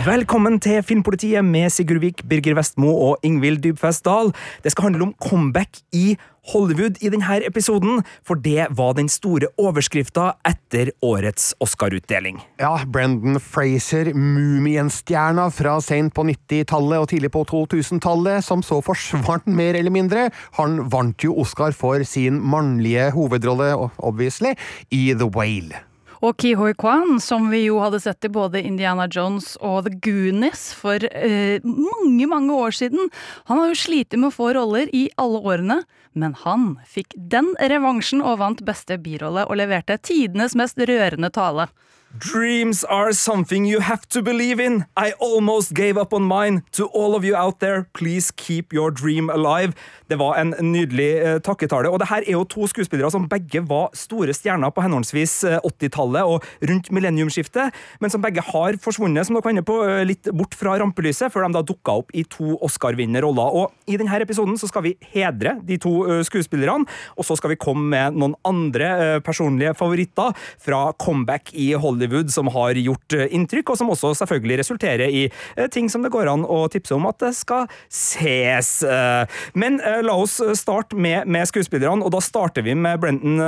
Velkommen til Filmpolitiet med Sigurd Vik, Birger Vestmo og Ingvild Dybfest Dahl. Det skal handle om comeback i Hollywood i denne episoden, for det var den store overskrifta etter årets Oscar-utdeling. Ja, Brendan Fraser, Mumien-stjerna fra sent på 90-tallet og tidlig på 2000-tallet, som så forsvant mer eller mindre. Han vant jo Oscar for sin mannlige hovedrolle, obviously, i The Whale. Og Ki Hoi Kwan, som vi jo hadde sett i både Indiana Jones og The Goonies for eh, mange, mange år siden. Han har jo slitt med å få roller i alle årene, men han fikk den revansjen og vant beste birolle og leverte tidenes mest rørende tale. Dreams are something you have to believe in. I almost gave up on mine. To all of you out there, please keep your dream alive. Det var en nydelig uh, takketale. Og det her er jo to skuespillere som begge var store stjerner på henholdsvis 80-tallet eh, og rundt millenniumsskiftet, men som begge har forsvunnet som dere på, eh, litt bort fra rampelyset, før de da dukka opp i to Oscar-vinnerroller. Og I denne episoden så skal vi hedre de to uh, skuespillerne, og så skal vi komme med noen andre uh, personlige favoritter fra comeback i Hollywood som har gjort eh, inntrykk, og som også selvfølgelig resulterer i eh, ting som det går an å tipse om at det skal ses. Eh, Men la oss starte med, med skuespillerne, og da starter vi med Brenton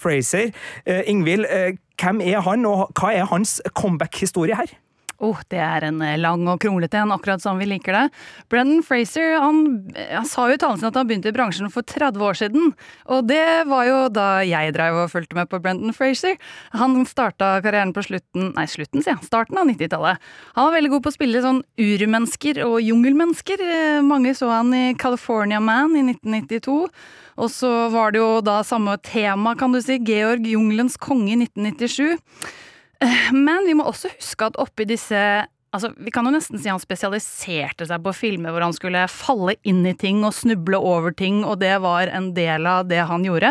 Fraser. Ingvild, hvem er han, og hva er hans comeback-historie her? Oh, det er en eh, lang og kronglete en, akkurat som vi liker det. Brendan Fraser han, han sa jo i talen sin at han begynte i bransjen for 30 år siden. Og det var jo da jeg drev og fulgte med på Brendan Fraser. Han starta karrieren på slutten nei, slutten, sier jeg, starten av 90-tallet. Han var veldig god på å spille sånn urmennesker og jungelmennesker. Eh, Mange så han i California Man i 1992. Og så var det jo da samme tema, kan du si, Georg Jungelens konge i 1997. Men vi må også huske at oppi disse Altså, vi kan jo nesten si han spesialiserte seg på filmer hvor han skulle falle inn i ting og snuble over ting, og det var en del av det han gjorde.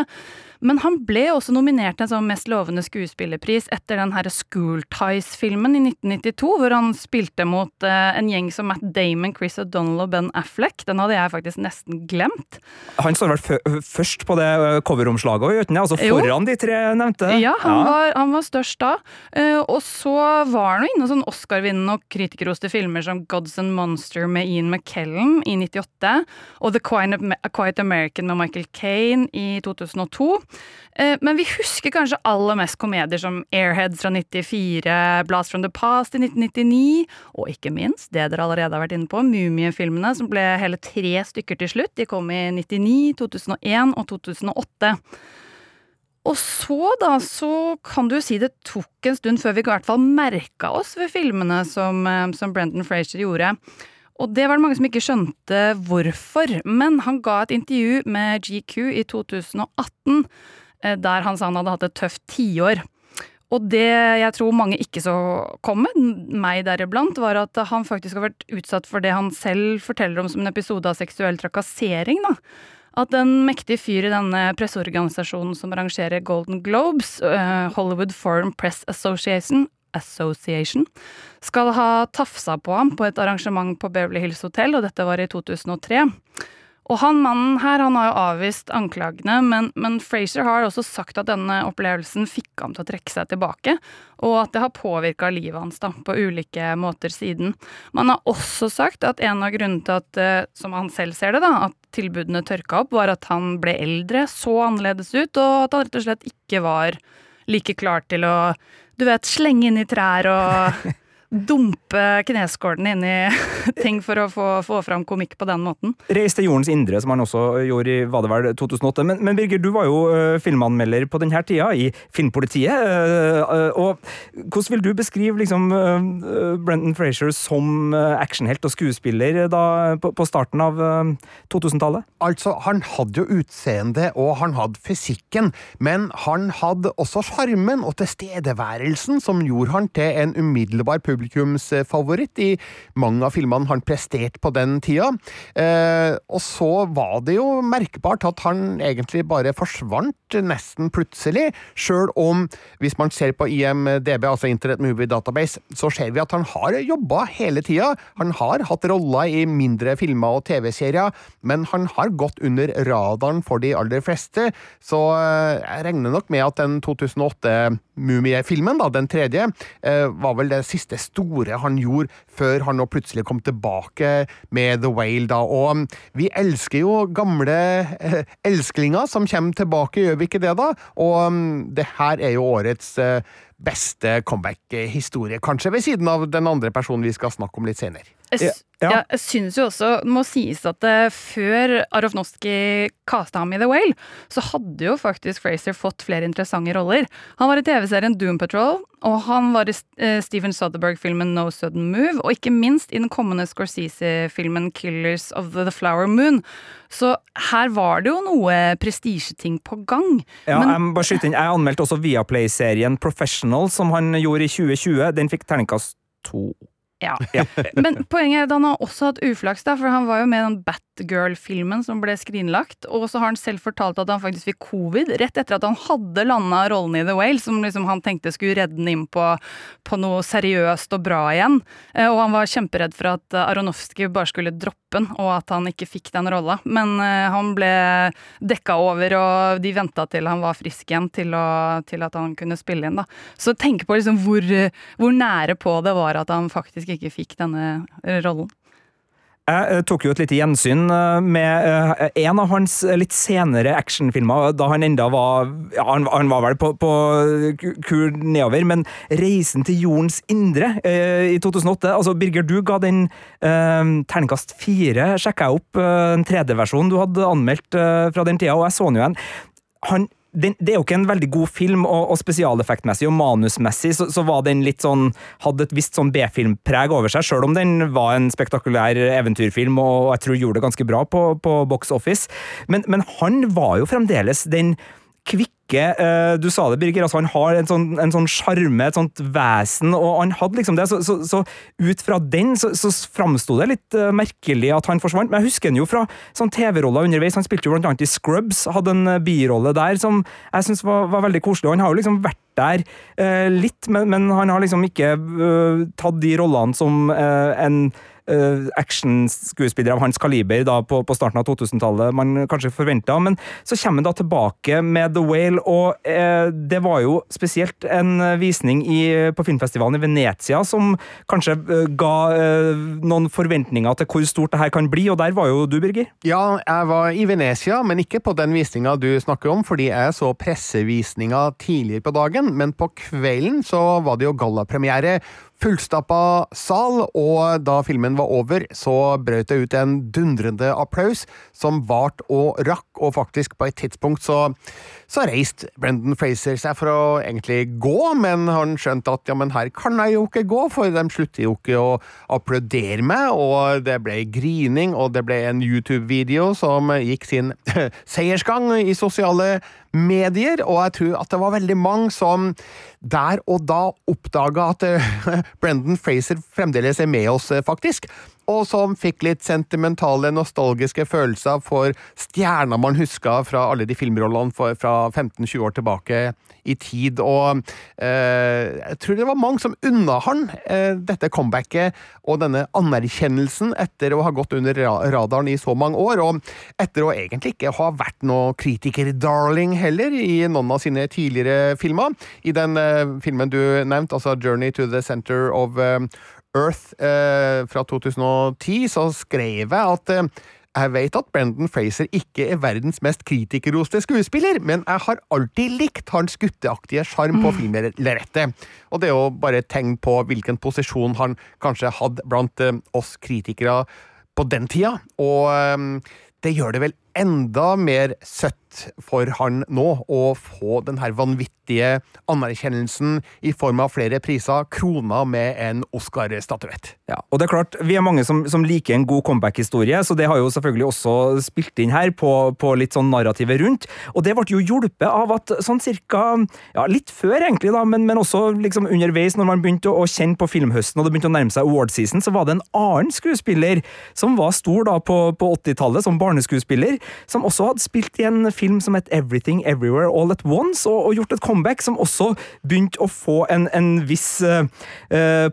Men han ble også nominert til en sånn mest lovende skuespillerpris etter den herre School Ties-filmen i 1992, hvor han spilte mot eh, en gjeng som Matt Damon, Chris O'Donnell og Ben Affleck. Den hadde jeg faktisk nesten glemt. Han står vel først på det eh, coveromslaget, gjør Altså? Altså Jo. foran de tre nevnte? Ja, han, Var, han var størst da. Eh, og så var han jo inne sånn Oscar-vinnende og kritikerroste filmer som Gods and Monster med Ian McKellen i 98, og The Quiet, American med Michael Caine i 2002. Eh, men vi husker kanskje aller mest komedier som Airheads fra 94, Blast from the Past i 1999, og ikke minst det dere allerede har vært inne på, Mumiefilmene, som ble hele tre stykker til slutt. De kom i 99, 2001 og 2008. Og så, da, så kan du jo si det tok en stund før vi i hvert fall merka oss ved filmene som, eh, som Brendan Fraser gjorde. Og det var det mange som ikke skjønte hvorfor, men han ga et intervju med GQ i 2018 eh, der han sa han hadde hatt et tøft tiår. Og det jeg tror mange ikke så komme, meg deriblant, var at han faktisk har vært utsatt for det han selv forteller om som en episode av seksuell trakassering. da. At en mektig fyr i denne presseorganisasjonen som arrangerer Golden Globes, eh, Hollywood Foreign Press Association, Association skal ha tafsa på ham på et arrangement på Beverly Hills Hotel, og dette var i 2003. Og han mannen her han har jo avvist anklagene, men, men Fraser har også sagt at denne opplevelsen fikk ham til å trekke seg tilbake, og at det har påvirka livet hans da, på ulike måter siden. Man har også sagt at en av grunnene til at, eh, som han selv ser det, da, at tilbudene tørka opp, var at han ble eldre, så annerledes ut, og at han rett og slett ikke var like klar til å, du vet, slenge inn i trær og dumpe kneskålene inn i ting for å få, få fram komikk på den måten. Reis til jordens indre, som han også gjorde i var det vel 2008. Men, men Birger, du var jo uh, filmanmelder på denne tida i Filmpolitiet. Uh, uh, og hvordan vil du beskrive liksom, uh, Brendan Fraser som actionhelt og skuespiller da, på, på starten av uh, 2000-tallet? Altså, han hadde jo utseende, og han hadde fysikken, men han hadde også sjarmen og tilstedeværelsen som gjorde han til en umiddelbar publikumsfavoritt i mange av filmene han presterte på den tida. Eh, og så var det jo merkbart at han egentlig bare forsvant nesten plutselig, sjøl om, hvis man ser på IMDb, altså Internet Movie Database, så ser vi at han har jobba hele tida. Han har hatt roller i mindre filmer og TV-serier, men han har gått under radaren for de aller fleste, så eh, jeg regner nok med at den 2008 Mumie-filmen, da, den tredje, eh, var vel det siste store han gjorde før han nå plutselig kom tilbake med The Whale, da. Og mm, vi elsker jo gamle eh, elsklinger som kommer tilbake, gjør vi ikke det, da? Og mm, det her er jo årets eh, beste comeback-historie, kanskje ved siden av den andre personen vi skal snakke om litt senere. Jeg, Ja. ja, jeg synes jo også, det må sies at uh, før Aronofsky kasta ham i The Whale, så hadde jo faktisk Fraser fått flere interessante roller. Han var i TV-serien Doom Patrol, og han var i uh, Steven Soderberg-filmen No Sudden Move, og ikke minst i den kommende Scorsese-filmen Killers of the Flower Moon. Så her var det jo noe prestisjeting på gang. Ja, Men- jeg må bare skyte inn. Jeg anmeldte også Viaplay-serien Professional, som han gjorde i 2020. Den fikk terningkast to. Ja. Men poenget er at han har også hatt uflaks, da, for han var jo med i den Batgirl-filmen som ble skrinlagt, og så har han selv fortalt at han faktisk fikk covid rett etter at han hadde landa rollen i The Whale, som liksom han tenkte skulle redde den inn på, på noe seriøst og bra igjen. Eh, Og han var kjemperedd for at Aronofsky bare skulle droppe den, og at han ikke fikk den rolla. Men eh, han ble dekka over, og de venta til han var frisk igjen til, å, til at han kunne spille inn, da. Så tenk på liksom hvor, hvor nære på det var at han faktisk ikke fikk denne rollen. Jeg eh, tok jo et lite gjensyn eh, med eh, en av hans litt senere actionfilmer, da han enda var ja, han, han var vel på, på kur nedover, men 'Reisen til jordens indre' eh, i 2008 altså Birger, du ga den eh, terningkast fire, sjekka jeg opp eh, en 3D-versjon du hadde anmeldt fra den tida, og jeg så den jo igjen. Han det er jo ikke en veldig god film, og, og spesialeffektmessig og manusmessig så, så var den litt sånn Hadde et visst sånn B-filmpreg over seg, sjøl om den var en spektakulær eventyrfilm, og jeg tror gjorde det ganske bra på, på box office. Men, men han var jo fremdeles den kvikke eh, Du sa det, Birger. altså Han har en sånn en sånn et sånt vesen, og han hadde liksom det. Så, så, så ut fra den så, så framsto det litt eh, merkelig at han forsvant. Men jeg husker han jo fra sånn TV-roller underveis. Han spilte jo blant annet i Scrubs, hadde en eh, birolle der som jeg syns var, var veldig koselig. Og han har jo liksom vært der litt, men, men han har liksom ikke tatt de rollene som en uh, actionskuespillere av hans kaliber da på, på starten av 2000-tallet man kanskje forventa. Men så kommer han da tilbake med The Whale, og uh, det var jo spesielt en visning i, på filmfestivalen i Venezia som kanskje uh, ga noen forventninger til hvor stort det her kan bli, og der var jo du, Birger. Ja, jeg var i Venezia, men ikke på den visninga du snakker om, fordi jeg så pressevisninga tidligere på dagen, men på kvelden så var det jo gallapremiere. Fullstappa sal, og da filmen var over, så brøt det ut en dundrende applaus som varte og rakk, og faktisk på et tidspunkt så, så reiste Brendan Fraser seg for å egentlig gå, men han skjønte at ja, men her kan jeg jo ikke gå, for de slutter jo ikke å applaudere meg, og det ble grining, og det ble en YouTube-video som gikk sin seiersgang i sosiale medier, og jeg tror at det var veldig mange som der og da oppdaga at eh, Brendan Fraser fremdeles er med oss, eh, faktisk. Og som fikk litt sentimentale, nostalgiske følelser for stjerner man huska fra alle de filmrollene fra 15-20 år tilbake i tid. Og eh, jeg tror det var mange som unna han eh, dette comebacket og denne anerkjennelsen etter å ha gått under radaren i så mange år, og etter å egentlig ikke ha vært noe kritiker-darling heller i noen av sine tidligere filmer. I den eh, filmen du nevnte, altså Journey to the Center of eh, Earth eh, fra 2010, så skrev jeg at eh, jeg vet at Brendan Fraser ikke er verdens mest kritikerroste skuespiller, men jeg har alltid likt hans gutteaktige sjarm på filmlerretet. Og det er jo bare et tegn på hvilken posisjon han kanskje hadde blant eh, oss kritikere på den tida. Og eh, det gjør det vel enda mer søtt for han nå å få den her vanvittige anerkjennelsen i form av flere priser, krona med en Oscar-statuett. Ja, og det er klart, Vi er mange som, som liker en god comeback-historie, så det har jo selvfølgelig også spilt inn her på, på litt sånn narrativet rundt. Og det ble jo hjulpet av at sånn cirka ja, litt før, egentlig, da, men, men også liksom underveis, når man begynte å, å kjenne på filmhøsten og det begynte å nærme seg award season, så var det en annen skuespiller som var stor da på, på 80-tallet, som barneskuespiller, som også hadde spilt i en film som het Everything Everywhere All At Once, og, og gjort et comeback som også begynte å få en, en viss uh,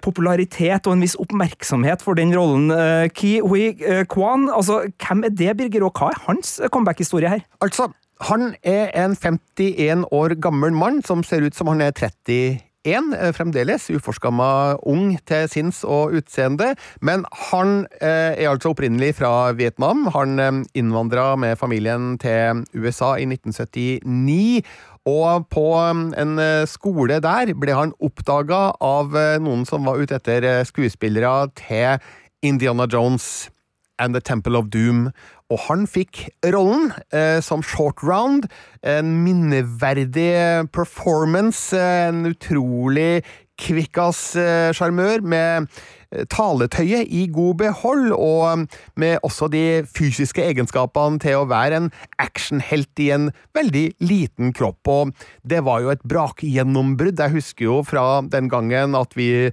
popularitet og en viss oppmerksomhet for den rollen. Uh, Ki Hui Kwan, altså, hvem er det, Birger, og hva er hans comeback-historie her? Altså, han er en 51 år gammel mann som ser ut som han er 31 én, eh, fremdeles uforskamma ung til sinns og utseende, men han eh, er altså opprinnelig fra Vietnam. Han eh, innvandra med familien til USA i 1979. Og på en skole der ble han oppdaga av noen som var ute etter skuespillere til Indiana Jones and The Temple of Doom. Og han fikk rollen eh, som short round. En minneverdig performance. En utrolig kvikkas eh, sjarmør med eh, taletøyet i god behold, og med også de fysiske egenskapene til å være en actionhelt i en veldig liten kropp. Og det var jo et brakgjennombrudd. Jeg husker jo fra den gangen at vi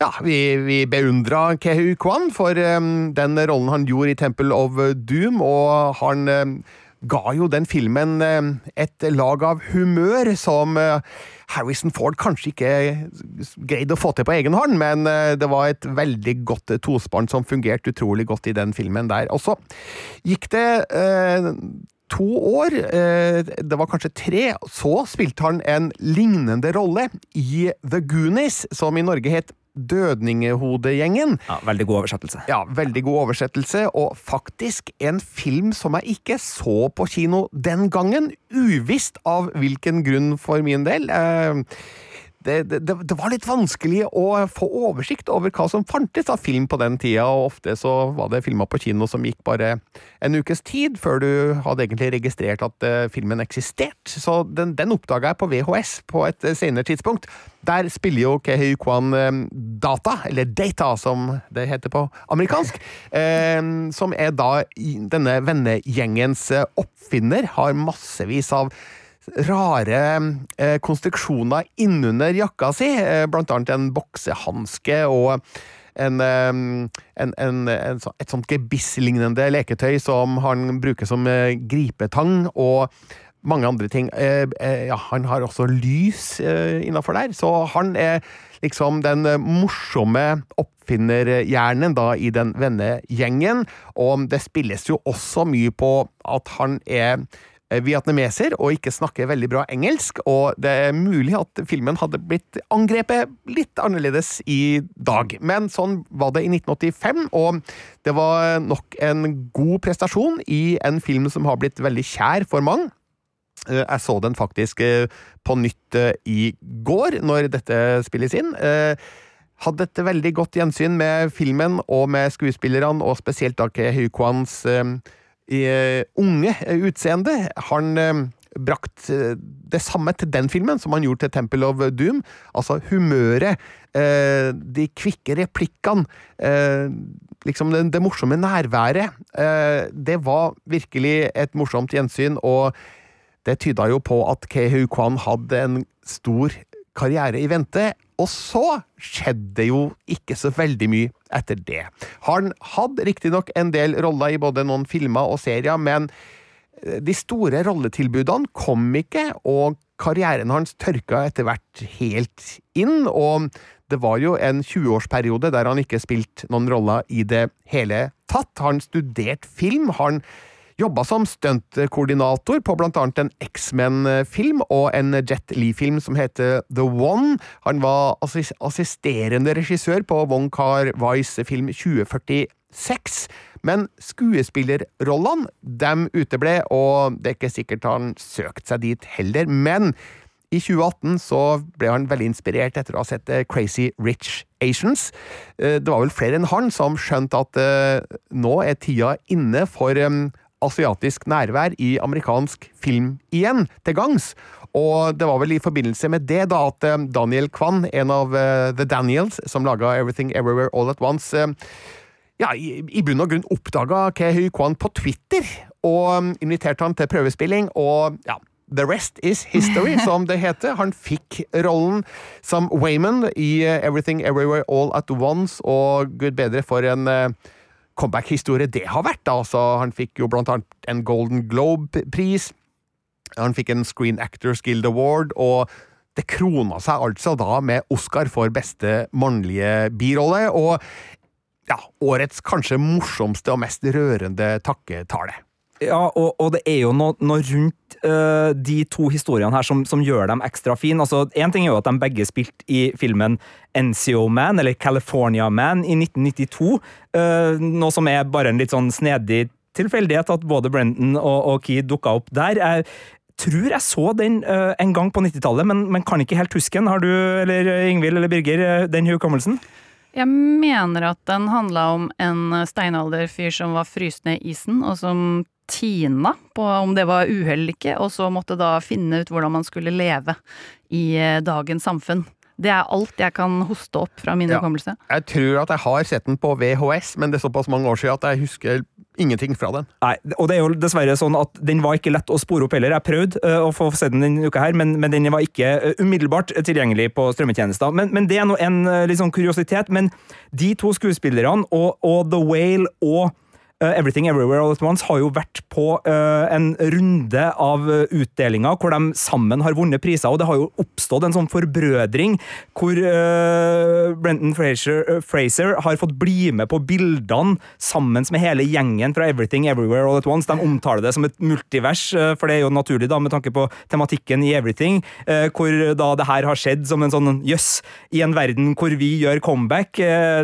ja, vi, vi beundra Kehu Kwan for um, den rollen han gjorde i Temple of Doom, og han um, ga jo den filmen um, et lag av humør som uh, Harrison Ford kanskje ikke greide å få til på egen hånd, men uh, det var et veldig godt tospann som fungerte utrolig godt i den filmen der. Og så gikk det uh, to år, det var kanskje tre, så spilte han en lignende rolle i The Goonies, som i Norge het Dødningehodegjengen. Ja, veldig god oversettelse. Ja, veldig god oversettelse, og faktisk en film som jeg ikke så på kino den gangen, uvisst av hvilken grunn for min del. Eh, det, det, det, var litt vanskelig å få oversikt over hva som fantes av film på den tida, og ofte så var det filmer på kino som gikk bare en ukes tid før du hadde egentlig registrert at uh, filmen eksisterte. Så den, den oppdaga jeg på VHS på et uh, senere tidspunkt. Der spiller jo Kehei Kwan uh, Data, eller Data som det heter på amerikansk, som er da denne vennegjengens oppfinner, har massevis av rare eh, konstruksjoner innunder jakka si, eh, blant annet en boksehanske og en, en, en, et sånt gebisslignende leketøy som han bruker som eh, gripetang, og mange andre ting. Eh, ja, han har også lys innafor der, så han er liksom den morsomme oppfinnerhjernen da i den vennegjengen, og det spilles jo også mye på at han er vietnameser og ikke snakker veldig bra engelsk, og det er mulig at filmen hadde blitt angrepet litt annerledes i dag. Men sånn var det i 1985, og det var nok en god prestasjon i en film som har blitt veldig kjær for mange. Eh, jeg så den faktisk eh, på nytt i går, når dette spilles inn. Hadde et veldig godt gjensyn med filmen og med skuespillerne, og spesielt da Ke Kwans uh, unge utseende. Han uh, brakt det samme til den filmen som han gjorde til Temple of Doom. Altså humøret, de kvikke replikkene, liksom det, det, morsomme nærværet. det var virkelig et morsomt gjensyn, og det tyda jo på at Kehu Kwan hadde en stor karriere i vente. Og så skjedde jo ikke så veldig mye etter det. Han hadde riktignok en del roller i både noen filmer og serier, men eh, de store rolletilbudene kom ikke, og karrieren hans tørka etter hvert helt inn. og det var jo en 20-årsperiode der han ikke spilte noen roller i det hele tatt. Han studerte film. han Jobba som stuntkoordinator på blant annet en X-Men-film og en Jet Lee-film som heter The One. Han var assisterende regissør på Wong Kar-Wais film 2046. Men skuespillerrollene, dem uteble, og det er ikke sikkert han søkte seg dit heller. Men i 2018 så ble han veldig inspirert etter å ha sett eh, Crazy Rich Asians. Eh, det var vel flere enn han som skjønte at uh, nå er tida inne for asiatisk nærvær i amerikansk film igjen, til gangs. Og det var vel i forbindelse med det da at eh, Daniel Kwan, en av uh, The Daniels, som laga Everything Everywhere All At Once, uh, ja, i, bunn og grunn oppdaga Kehui Kwan på Twitter og um, inviterte han til prøvespilling, og ja, The rest is history, som det heter. Han fikk rollen som Wayman i Everything Everywhere All At Once, og gud bedre for en comeback-historie det har vært. altså Han fikk jo blant annet en Golden Globe-pris. Han fikk en Screen Actors Guild Award, og det krona seg altså da med Oscar for beste mannlige birolle, og ja, årets kanskje morsomste og mest rørende takketale. Ja, og, og, det er jo noe, noe rundt uh, de to historiene her som, som gjør dem ekstra fine. Altså, Én ting er jo at de begge spilte i filmen NCO Man, eller California Man, i 1992. Uh, noe som er bare en litt sånn snedig tilfeldighet at både Brendan og, og Key dukka opp der. Jeg tror jeg så den uh, en gang på 90-tallet, men, men, kan ikke helt huske den. Har du, eller Ingvild eller Birger, den hukommelsen? Jeg mener at den handla om en steinalderfyr som var fryst ned i isen, og som tina på om det var uhell eller ikke, og så måtte da finne ut hvordan man skulle leve i eh, dagens samfunn. Det er alt jeg kan hoste opp fra min hukommelse. Ja, jeg tror at jeg har sett den på VHS, men det er såpass mange år siden at jeg husker ingenting fra den. Nei, og det er jo dessverre sånn at den var ikke lett å spore opp heller. Jeg prøvde uh, å få se den denne uka her, men, men den var ikke uh, umiddelbart tilgjengelig på strømmetjenester. Men, men det er nå en uh, litt sånn kuriositet. Men de to skuespillerne og, og The Whale og Uh, Everything Everywhere All At Once har jo vært på uh, en runde av uh, utdelinger hvor de sammen har vunnet priser, og det har jo oppstått en sånn forbrødring hvor Brenton Fraser, Fraser, har fått bli med på bildene sammen med hele gjengen fra Everything Everywhere All At Once. De omtaler det som et multivers, for det er jo naturlig da med tanke på tematikken i Everything, hvor da det her har skjedd som en sånn jøss, i en verden hvor vi gjør comeback.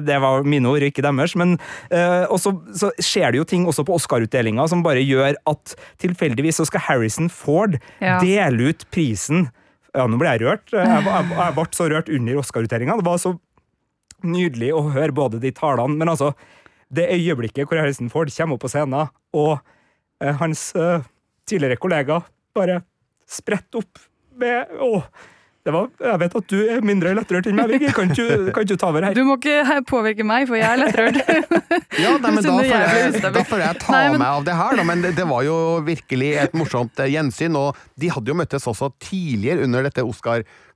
Det var mine ord, ikke deres, men og så skjer skjer det jo ting også på Oscar-utdelinga som bare gjør at tilfeldigvis så skal Harrison Ford ja. dele ut prisen. Ja, nå ble jeg rørt. Jeg, jeg, jeg ble så rørt under Oscar-utdelinga. Det var så nydelig å høre både de talene, men altså Det øyeblikket hvor Harrison Ford kommer opp på scenen, og eh, hans eh, tidligere kollega bare spretter opp med Åh! Var, jeg vet at du er mindre lettrørt enn meg, Viggy. Kan ikke du ta over her? Du må ikke påvirke meg, for jeg er lettrørt. ja, nei, men da får, jeg, da får, jeg, ta nei, men... meg av det her, da. Men det, det, var jo virkelig et morsomt eh, gjensyn. Og de hadde jo møttes også tidligere under dette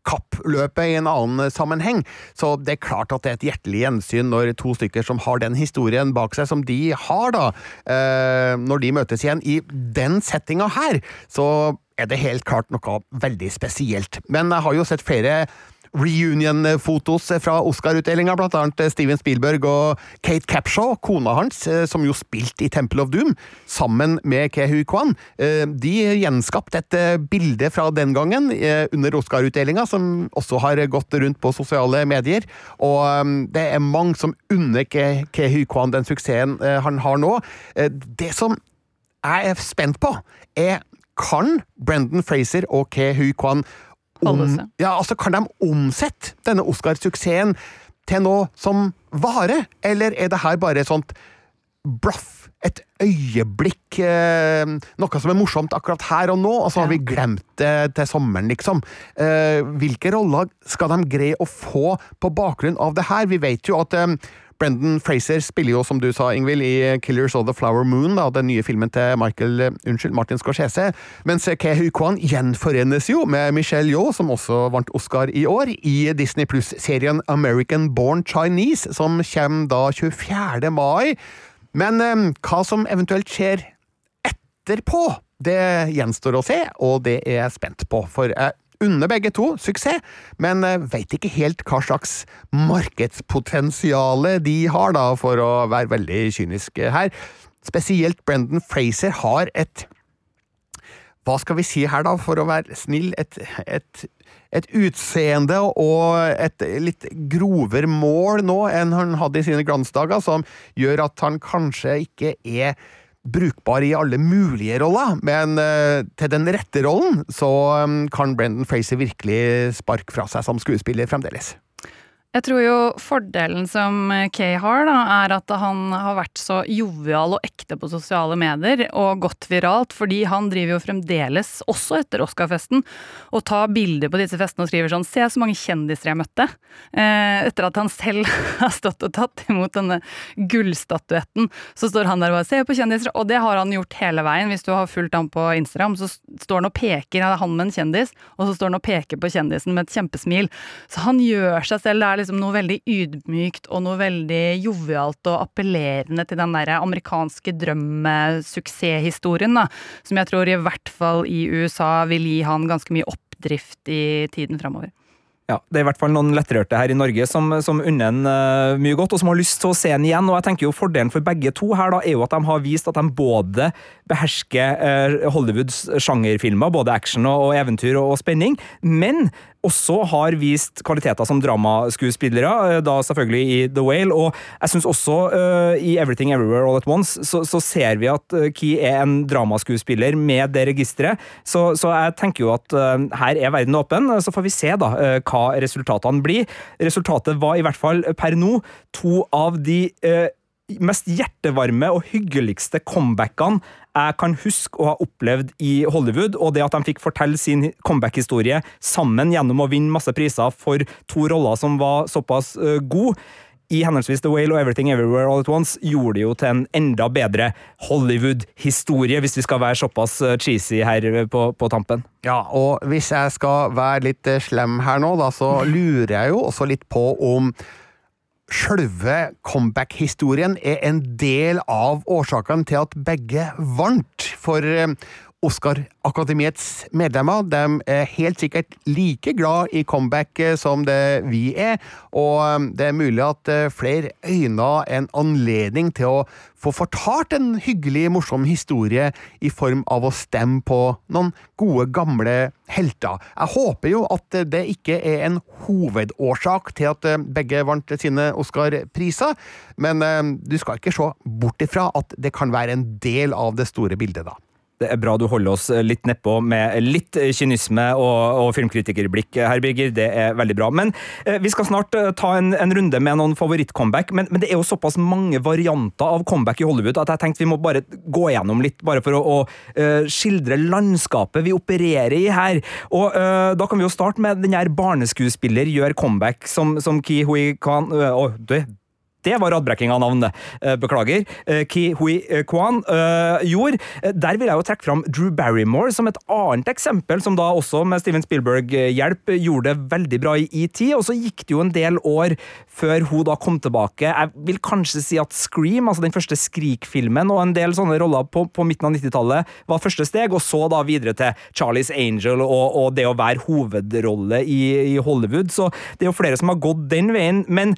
Oscar-kappløpet i en annen sammenheng. Så det er klart at det er et hjertelig gjensyn når to stykker som har den historien bak seg som de har, da, eh, når de møtes igjen i den settinga her, så er det helt klart noe veldig spesielt. Men jeg har jo sett flere reunion-fotos fra Oscar-utdelinga, annet Steven Spielberg og Kate Capshaw, kona hans, som jo spilte i Temple of Doom, sammen med Kehu Kwan. De gjenskapte et bilde fra den gangen under Oscar-utdelinga, som også har gått rundt på sosiale medier. Og det er mange som unner Kehu Kwan den suksessen han har nå. Det som jeg er spent på, er kan Brendan Fraser og Kehu Kwan om, ja, altså, kan de omsette denne Oscar-suksessen til noe som vare, eller er det her bare et sånt blaff? Et øyeblikk, eh, noe som er morsomt akkurat her og nå, og så har vi glemt det til sommeren, liksom. Eh, hvilke roller skal de greie å få på bakgrunn av det her? Vi vet jo at eh, Brendan Fraser spiller jo, som du sa, Ingvild, i Killers of the Flower Moon, da, den nye filmen til Michael, unnskyld, Martin Scorsese, mens Kehu Kwan gjenforenes jo med Michelle Yeoh, som også vant Oscar i år, i Disney Pluss-serien American Born Chinese, som kommer da 24. mai. Men eh, hva som eventuelt skjer etterpå, det gjenstår å se, og det er jeg spent på, for jeg unner begge to suksess, men eh, veit ikke helt hva slags markedspotensial de har, da, for å være veldig kynisk her. Spesielt Brendan Fraser har et hva skal vi si her, da, for å være snill, et, et, et utseende og et litt grovere mål nå enn han hadde i sine glansdager, som gjør at han kanskje ikke er brukbar i alle mulige roller, men uh, til den rette rollen så um, kan Brendan Fraser virkelig sparke fra seg som skuespiller fremdeles. Jeg tror jo fordelen som Kay har, da, er at han har vært så jovial og ekte på sosiale medier og gått viralt, fordi han driver jo fremdeles, også etter Oscar-festen, og tar bilder på disse festene og skriver sånn 'Se så mange kjendiser jeg møtte'. Eh, etter at han selv har stått og tatt imot denne gullstatuetten, så står han der og bare 'Se på kjendiser', og det har han gjort hele veien. Hvis du har fulgt ham på Instagram, så står han og peker, er han med en kjendis, og så står han og peker på kjendisen med et kjempesmil. Så han gjør seg selv det er liksom noe veldig ydmykt og noe veldig jovialt og appellerende til den der amerikanske drømmesuksesshistorien, da. Som jeg tror i hvert fall i USA vil gi han ganske mye oppdrift i tiden framover. Ja, Det er i hvert fall noen lettrørte her i Norge som, som unner en uh, mye godt, og som har lyst til å se en igjen. og jeg tenker jo Fordelen for begge to her da, er jo at de har vist at de både behersker uh, Hollywoods sjangerfilmer, både action og, og eventyr og, og, spenning, men også har vist kvaliteter som dramaskuespillere, uh, da selvfølgelig i The Whale. Og jeg syns også i Everything Everywhere All At Once så, så ser vi at Key er en dramaskuespiller med det registeret. Så, så, jeg tenker jo at her er verden åpen. Så får vi se da hva resultatene blir. Resultatet var i hvert fall per nå to av de eh, mest hjertevarme og hyggeligste comebackene jeg kan huske å ha opplevd i Hollywood, og det at de fikk fortelle sin comeback-historie sammen gjennom å vinne masse priser for to roller som var såpass uh, gode, i henholdsvis The Whale og Everything Everywhere All At Once gjorde det jo til en enda bedre Hollywood-historie, hvis vi skal være såpass cheesy her på, på, tampen. Ja, og hvis jeg skal være litt slem her nå, da, så lurer jeg jo også litt på om Sjølve comeback-historien er en del av årsakene til at begge vant. For Oscar-akademiets medlemmer de er helt sikkert like glad i comeback eh, som det vi er, og eh, det er mulig at eh, flere øyner en anledning til å få fortalt en hyggelig, morsom historie i form av å stemme på noen gode, gamle helter. Jeg håper jo at det ikke er en hovedårsak til at begge vant sine Oscar-priser, men du skal ikke se bort ifra at det kan være en del av det store bildet, da. Det er bra du holder oss litt nedpå med litt kynisme og, og filmkritikerblikk her, Birger. Det er veldig bra. Men eh, vi skal snart eh, ta en, en runde med noen favorittcomeback. Men, men det er jo såpass mange varianter av comeback i Hollywood at jeg tenkte vi må bare gå gjennom litt, bare for å, å uh, skildre landskapet vi opererer i her. Og uh, da kan vi jo starte med den her barneskuespiller gjør comeback som, som Ki Hui kan... uh, oh, det var radbrekking av navn, eh, beklager. Eh, Ki Hui Kwan uh, gjorde. Der vil jeg jo trekke fram Drew Barrymore som et annet eksempel, som da også med Steven Spielberg-hjelp gjorde det veldig bra i ET. Og så gikk det jo en del år før hun da kom tilbake. Jeg vil kanskje si at Scream, altså den første Skrik-filmen, og en del sånne roller på, på midten av 90-tallet var første steg, og så da videre til Charlies Angel og, og det å være hovedrolle i, i Hollywood. Så det er jo flere som har gått den veien. men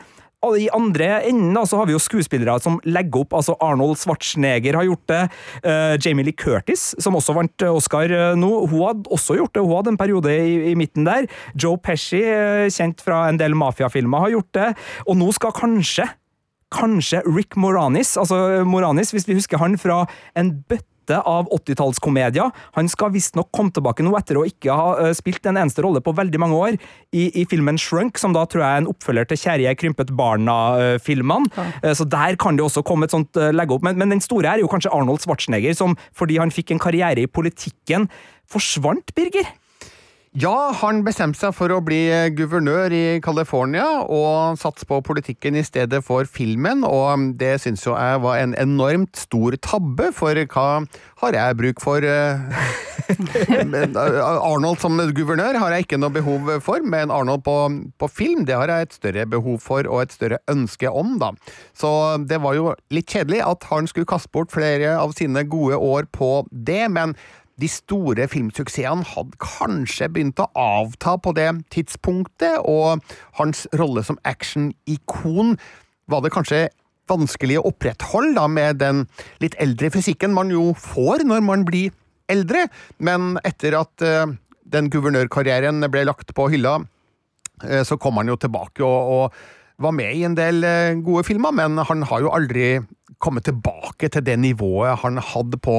i andre enden så har vi jo skuespillere som legger opp. altså Arnold Schwarzenegger har gjort det. Uh, Jamie Lee Curtis, som også vant eh, Oscar uh, nå, hun hadde også gjort det. Hun hadde en periode i, i midten der. Joe Pesci, uh, kjent fra en del mafiafilmer, har gjort det. Og nå skal kanskje Kanskje Rick Moranis, altså Moranis, hvis vi husker han fra en bøtte beste av 80-tallskomedier. Han skal visstnok komme tilbake nå etter å ikke ha uh, spilt en eneste rolle på veldig mange år i, i, filmen Shrunk, som da tror jeg er en oppfølger til Kjære jeg krympet barna-filmene. Ja. Uh, så der kan det også komme et sånt uh, legge opp. Men, men, den store er jo kanskje Arnold Schwarzenegger, som fordi han fikk en karriere i politikken, forsvant, Birger? Ja, han bestemte seg for å bli guvernør i California og satse på politikken i stedet for filmen, og det syns jo jeg var en enormt stor tabbe, for hva har jeg bruk for? Eh, Arnold som guvernør har jeg ikke noe behov for, men Arnold på, på, film det har jeg et større behov for og et større ønske om, da. Så det var jo litt kjedelig at han skulle kaste bort flere av sine gode år på det, men de store filmsuksessene hadde kanskje begynt å avta på det tidspunktet, og hans rolle som action-ikon var det kanskje vanskelig å opprettholde da, med den litt eldre fysikken man jo får når man blir eldre, men etter at uh, den guvernørkarrieren ble lagt på hylla, uh, så kom han jo tilbake og, og var med i en del uh, gode filmer, men han har jo aldri kommet tilbake til det nivået han hadde på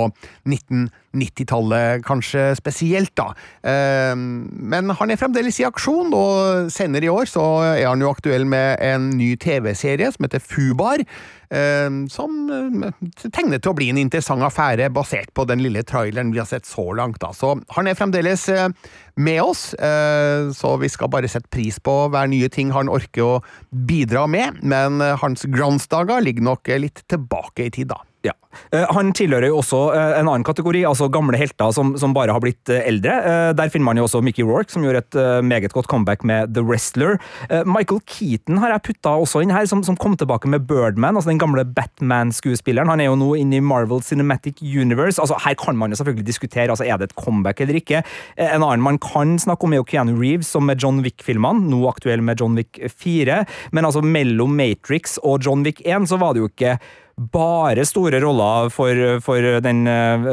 1990-tallet, kanskje spesielt, da. Ehm, men han er fremdeles i aksjon, og senere i år så er han jo aktuell med en ny TV-serie som heter Fubar. Ehm, som eh, tegner til å bli en interessant affære, basert på den lille traileren vi har sett så langt. Da. Så han er fremdeles eh, med oss, eh, så vi skal bare sette pris på hver nye ting han orker å bidra med, men hans glansdager ligger nok litt tilbake i tid, da. Ja. Eh, Han tilhører jo også eh, en annen kategori, altså gamle helter som, som bare har blitt eh, eldre. Der finner man jo også Mickey Rourke, som gjorde et meget godt comeback med The Wrestler. Michael Keaton har jeg putta også inn her, som, som kom tilbake med Birdman, altså den gamle Batman-skuespilleren. Han er jo nå inne i Marvel Cinematic Universe. Altså Her kan man jo selvfølgelig diskutere altså er det et comeback eller ikke. En annen man kan snakke om, er jo Keanu Reeves, som med John Wick-filmene, nå aktuell med John Wick 4. Men altså mellom Matrix og John Wick 1 så var det jo ikke bare store roller for, for den eh,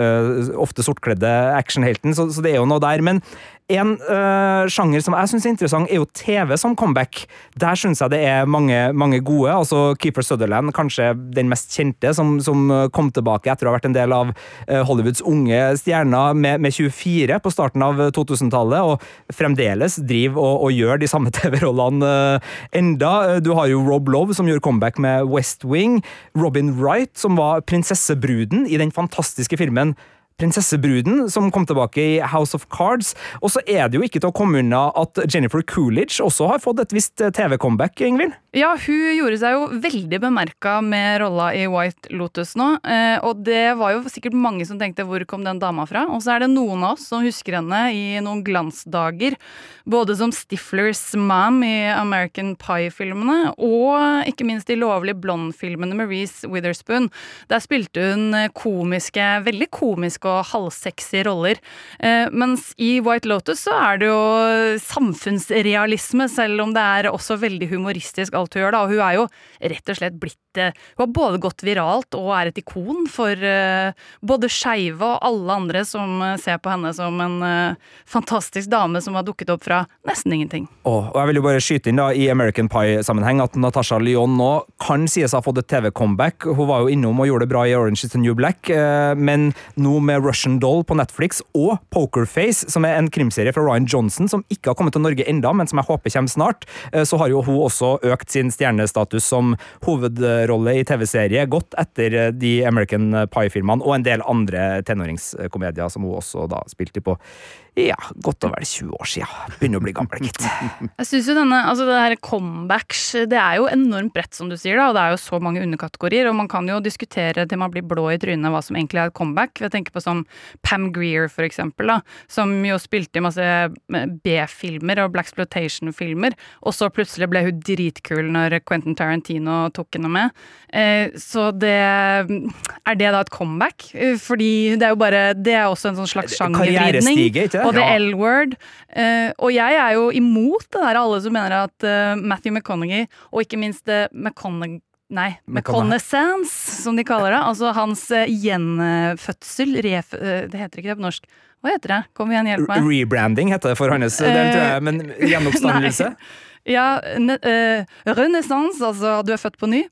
ofte sortkledde actionhelten, så, så det er jo noe der. Men en eh, sjanger som jeg syns er interessant, er jo TV som comeback. Der syns jeg det er mange, mange gode. altså Keeper Sutherland, kanskje den mest kjente, som, som kom tilbake etter å ha vært en del av eh, Hollywoods unge stjerner med, med 24 på starten av 2000-tallet, og fremdeles driver og, og gjør de samme TV-rollene eh, enda. Du har jo Rob Love, som gjorde comeback med West Wing. Robin Wright, som var prinsessebruden i den fantastiske filmen Prinsessebruden, som kom tilbake i House of Cards. Og så er det jo ikke til å komme unna at Jennifer Coolidge også har fått et visst TV-comeback, Ingvild? Ja, hun gjorde seg jo veldig bemerka med rolla i White Lotus nå. Eh, og det var jo sikkert mange som tenkte 'hvor kom den dama fra?' Og så er det noen av oss som husker henne i noen glansdager. Både som Stiflers mom i American Pie-filmene, og ikke minst i lovlige blond-filmene med Reece Witherspoon. Der spilte hun komiske, veldig komiske og halvsexy roller. Eh, mens i White Lotus så er det jo samfunnsrealisme, selv om det er også veldig humoristisk alt hun gjør, da. Og hun er jo rett og slett blitt eh, Hun har både gått viralt og er et ikon for eh, både skeive og alle andre som eh, ser på henne som en fantastisk dame som har dukket opp fra nesten ingenting. Oh, og jeg vil jo bare skyte inn da, i American Pie-sammenheng at Natasha Lyon nå kan sies å ha fått et TV-comeback. Hun var jo innom og gjorde det bra i Orange is the New Black, men nå med Russian Doll på Netflix og Pokerface, som er en krimserie fra Ryan Johnson som ikke har kommet til Norge enda, men som jeg håper kommer snart, så har jo hun også økt sin stjernestatus som hovedrolle i TV-serie, godt etter eh, de American Pie-filmene og en del andre tenåringskomedier som hun også da spilte på. Ja, godt og vel 20 år siden. Begynner å bli gammel, gitt. Jeg synes jo denne, altså det her comebacks, det er jo enormt bredt, som du sier, da, og det er jo så mange underkategorier, og man kan jo diskutere til man blir blå i trynet hva som egentlig er et comeback. Jeg tenker på sånn Pam Greer, for eksempel, da, som jo spilte i masse B-filmer og Black Exploitation-filmer, og så plutselig ble hun dritkul når Quentin Tarantino tok henne med. Eh, så det Er det da et comeback? Eh, Fordi det er jo bare Det er også en sånn slags sjangervridning. Karrierestige, ikke det? Og The. L-word. Uh, og jeg er jo imot det der alle som mener at uh, Matthew McConaughey, og ikke minst uh, McConaghy Nei, McConaughey. McConaissance, som de kaller det. Altså hans gjenfødsel. Ref, eh, det heter ikke det på norsk. Hva heter det? Kom igjen, hjelp meg. Rebranding heter det for hans del, Eh, tror jeg, men gjenoppstandelse? Ja, uh, renaissance, altså du er født på ny.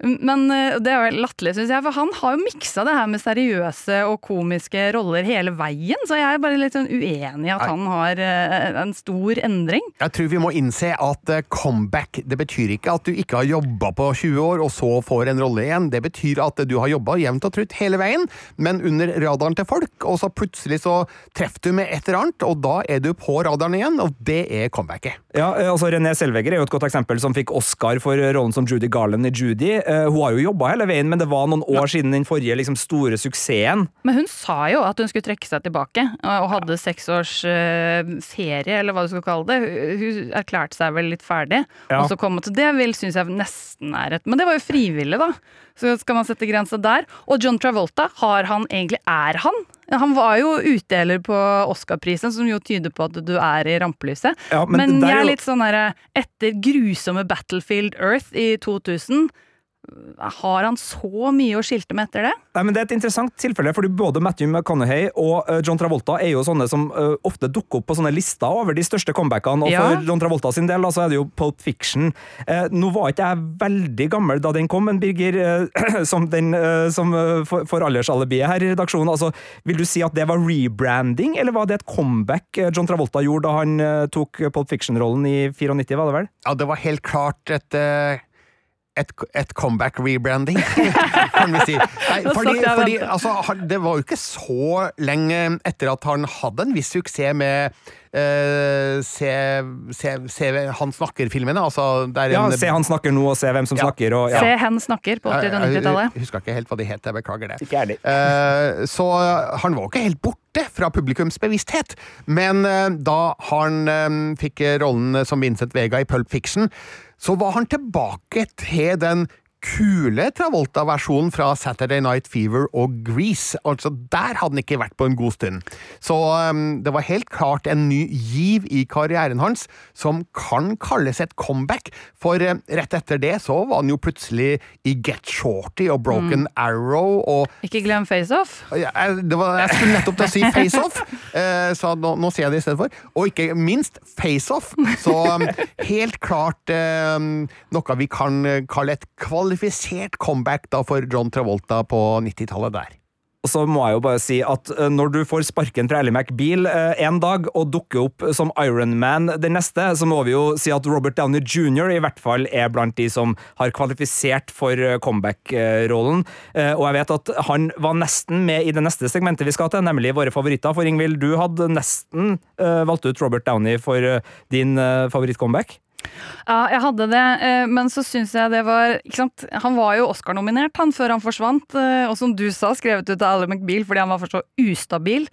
Men eh, det er jo latterlig, syns jeg, for han har jo miksa det her med seriøse og komiske roller hele veien, så jeg er bare litt sånn uenig i at han har eh, en stor endring. Jeg tror vi må innse at eh, comeback det betyr ikke at du ikke har jobba på 20 år og så får en rolle igjen. Det betyr at du har jobba jevnt og trutt hele veien, men under radaren til folk, og så plutselig så treffer du med et eller annet, og da er du på radaren igjen, og det er comebacket. Ja, altså René Selvegger er jo et godt eksempel, som fikk Oscar for rollen som Judy Garland i Judy. Eh, hun har jo jobba hele veien, men det var noen år siden den forrige liksom, store suksessen. Men hun sa jo at hun skulle trekke seg tilbake, og hadde hadde seks års eh, ferie, eller hva du skal kalle det. Hun erklærte seg vel litt ferdig, Ja. og så kom hun til det, vil synes jeg nesten er et Men det var jo frivillig, da. Så skal man sette grensa der. Og John Travolta, har han egentlig Er han? Han var jo utdeler på Oscar-prisen, som jo tyder på at du er i rampelyset. Ja, men men jeg er litt sånn herre Etter grusomme Battlefield Earth i 2000, har han så mye å skilte med etter det? Nei, men Det er et interessant tilfelle, fordi både Matthew McConaughey og eh, John Travolta er jo sånne som eh, ofte dukker opp på sånne lister over de største comebackene. Og Ja. for John Travolta sin del så er det jo Pulp Fiction. Eh, nå var ikke jeg veldig gammel da den kom, men Birger, som, den, som for, for aldersalibiet her i redaksjonen, altså, vil du si at det var rebranding, eller var det et comeback John Travolta gjorde da han tok Pulp Fiction-rollen i 94, var det vel? Ja, det var helt klart et et, et comeback-rebranding, kan vi si. Nei, fordi, fordi altså, det var jo ikke så lenge etter at han hadde en viss suksess med uh, se, se, se Han snakker-filmene. Altså, Ja, en- Se han snakker nå, og se hvem som Ja. snakker. Og, ja. Se hen snakker på 80- og Jeg- 90-tallet. Jeg husker ikke helt hva de het, jeg beklager det. Ikke. Eh, så han var jo ikke helt borte fra publikums bevissthet, men eh, da han eh, fikk rollen som Vincent Vega i Pulp Fiction, så var han tilbake til den kule Travolta-versjonen fra Saturday Night Fever og Grease. Altså, der hadde han ikke vært på en god stund. Så um, det var helt klart en ny giv i karrieren hans, som kan kalles et comeback, for um, rett etter det så var han jo plutselig i Get Shorty og Broken Arrow og Ikke glem FaceOff. ja, jeg, jeg skulle nettopp til å si Face Off, eh, så nå, nå sier jeg det i stedet for. Og ikke minst Face Off. Så um, helt klart um, noe vi kan eh, kalle et kvalifisert comeback da for John Travolta på 90-tallet der. Så må jeg jo bare si at eh, når du får sparken fra Ally McBeal eh, en dag og dukker opp som Iron Man den neste, så må vi jo si at Robert Downey jr. i hvert fall er blant de som har kvalifisert for eh, comeback-rollen. Og jeg vet at han var nesten med i det neste segmentet vi skal til, nemlig våre favoritter. For Ingvild, du hadde nesten valgt ut Robert Downey for din favoritt-comeback. Ja, jeg hadde det, eh, men så syns jeg det var ikke sant? Han var jo Oscar-nominert han før han forsvant, eh, og som du sa, skrevet ut av Ally McBeal fordi han var for så ustabil.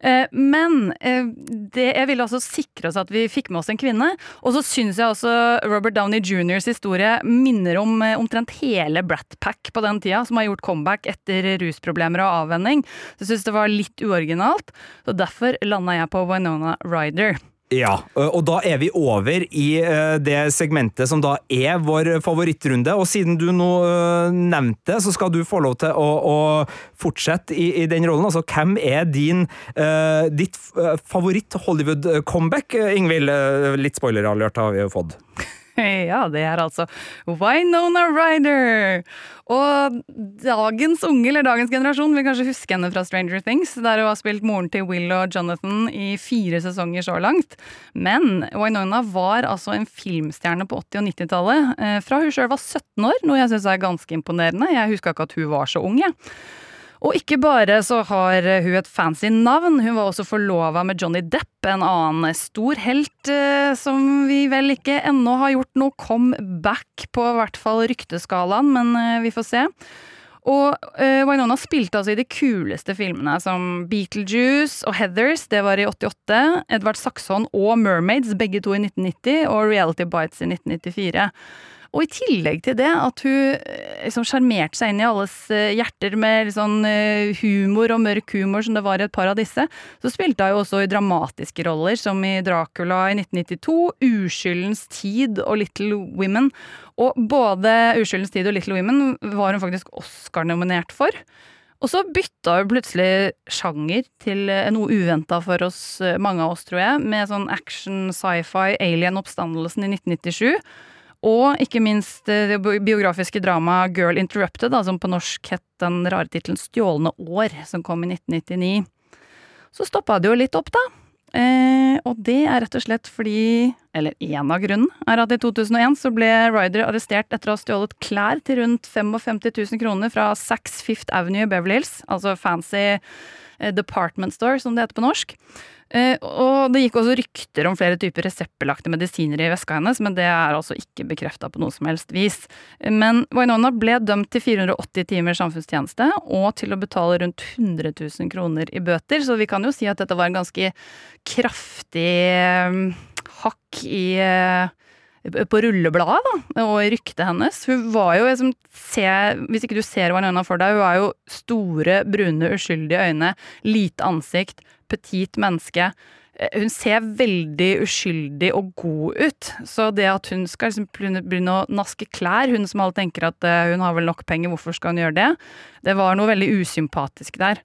Eh, Men det, jeg ville også sikre oss at vi fikk med oss en kvinne. Og så syns jeg også Robert Downey jr.s historie minner om omtrent hele Brat Pack på den tida, som har gjort comeback etter rusproblemer og avvenning. Så jeg syns det var litt uoriginalt, så derfor landa jeg på Winona Ryder. Ja, og da er vi over i eh, det segmentet som da er vår favorittrunde. Og siden du nå eh, nevnte det, så skal du få lov til å, å fortsette i, i den rollen. Altså, hvem er din, eh, ditt eh, favoritt-Hollywood-comeback, Ingvild? Eh, Litt spoiler-alert har vi jo fått. Ja, det er altså Winona Ryder! Og dagens unge, eller dagens generasjon, vil kanskje huske henne fra Stranger Things, der hun har spilt moren til Will og Jonathan i fire sesonger så langt. Men Winona var altså en filmstjerne på 80- og 90-tallet, eh, fra hun sjøl var 17 år, noe jeg syns er ganske imponerende. Jeg huska ikke at hun var så ung, jeg. Og ikke bare så har hun et fancy navn, hun var også forlova med Johnny Depp, en annen stor helt eh, som vi vel ikke ennå har gjort noe comeback på, i hvert fall rykteskalaen, men eh, vi får se. Og eh, Winona spilte altså i de kuleste filmene, som Beetlejuice og Heathers, det var i 88, Edvard Saxon og Mermaids, begge to i 1990, og Reality Bites i 1994. Og i tillegg til det, at hun eh, liksom seg inn i alles eh, hjerter med litt sånn eh, humor og mørk humor, som det var i et par av disse, så spilte hun jo også i dramatiske roller, som i Dracula i 1992, Uskyldens tid og Little Women. Og både Uskyldens tid og Little Women var hun faktisk Oscar-nominert for. Og så bytta hun plutselig sjanger til noe uventa for oss, mange av oss, tror jeg, med sånn action, sci-fi, Alien-oppstandelsen i 1997. Og ikke minst eh, det biografiske dramaet Girl Interrupted, da, som på norsk het den rare tittelen Stjålne år, som kom i 1999. Så stoppa det jo litt opp, da. Eh, og det er rett og slett fordi Eller én av grunnen er at i 2001 så ble Ryder arrestert etter å ha stjålet klær til rundt 55 000 kroner fra Saks Fifth Avenue i Beverly Hills, altså fancy eh, department store, som det heter på norsk. Eh, og det gikk også rykter om flere typer reseptbelagte medisiner i veska hennes, men det er altså ikke bekrefta på noe som helst vis. Men Wainona ble dømt til 480 timers samfunnstjeneste og til å betale rundt 100 000 kroner i bøter, så vi kan jo si at dette var en ganske kraftig eh, hakk i eh, på rullebladet, og i ryktet hennes. Hun var jo liksom se, Hvis ikke du ser Winona for deg, hun er jo store, brune, uskyldige øyne, lite ansikt, petit menneske. Eh, Hun ser veldig uskyldig og god ut, så det at hun skal liksom begynne å naske klær, hun som alle tenker at eh, hun har vel nok penger, hvorfor skal hun gjøre det? Det var noe veldig usympatisk der.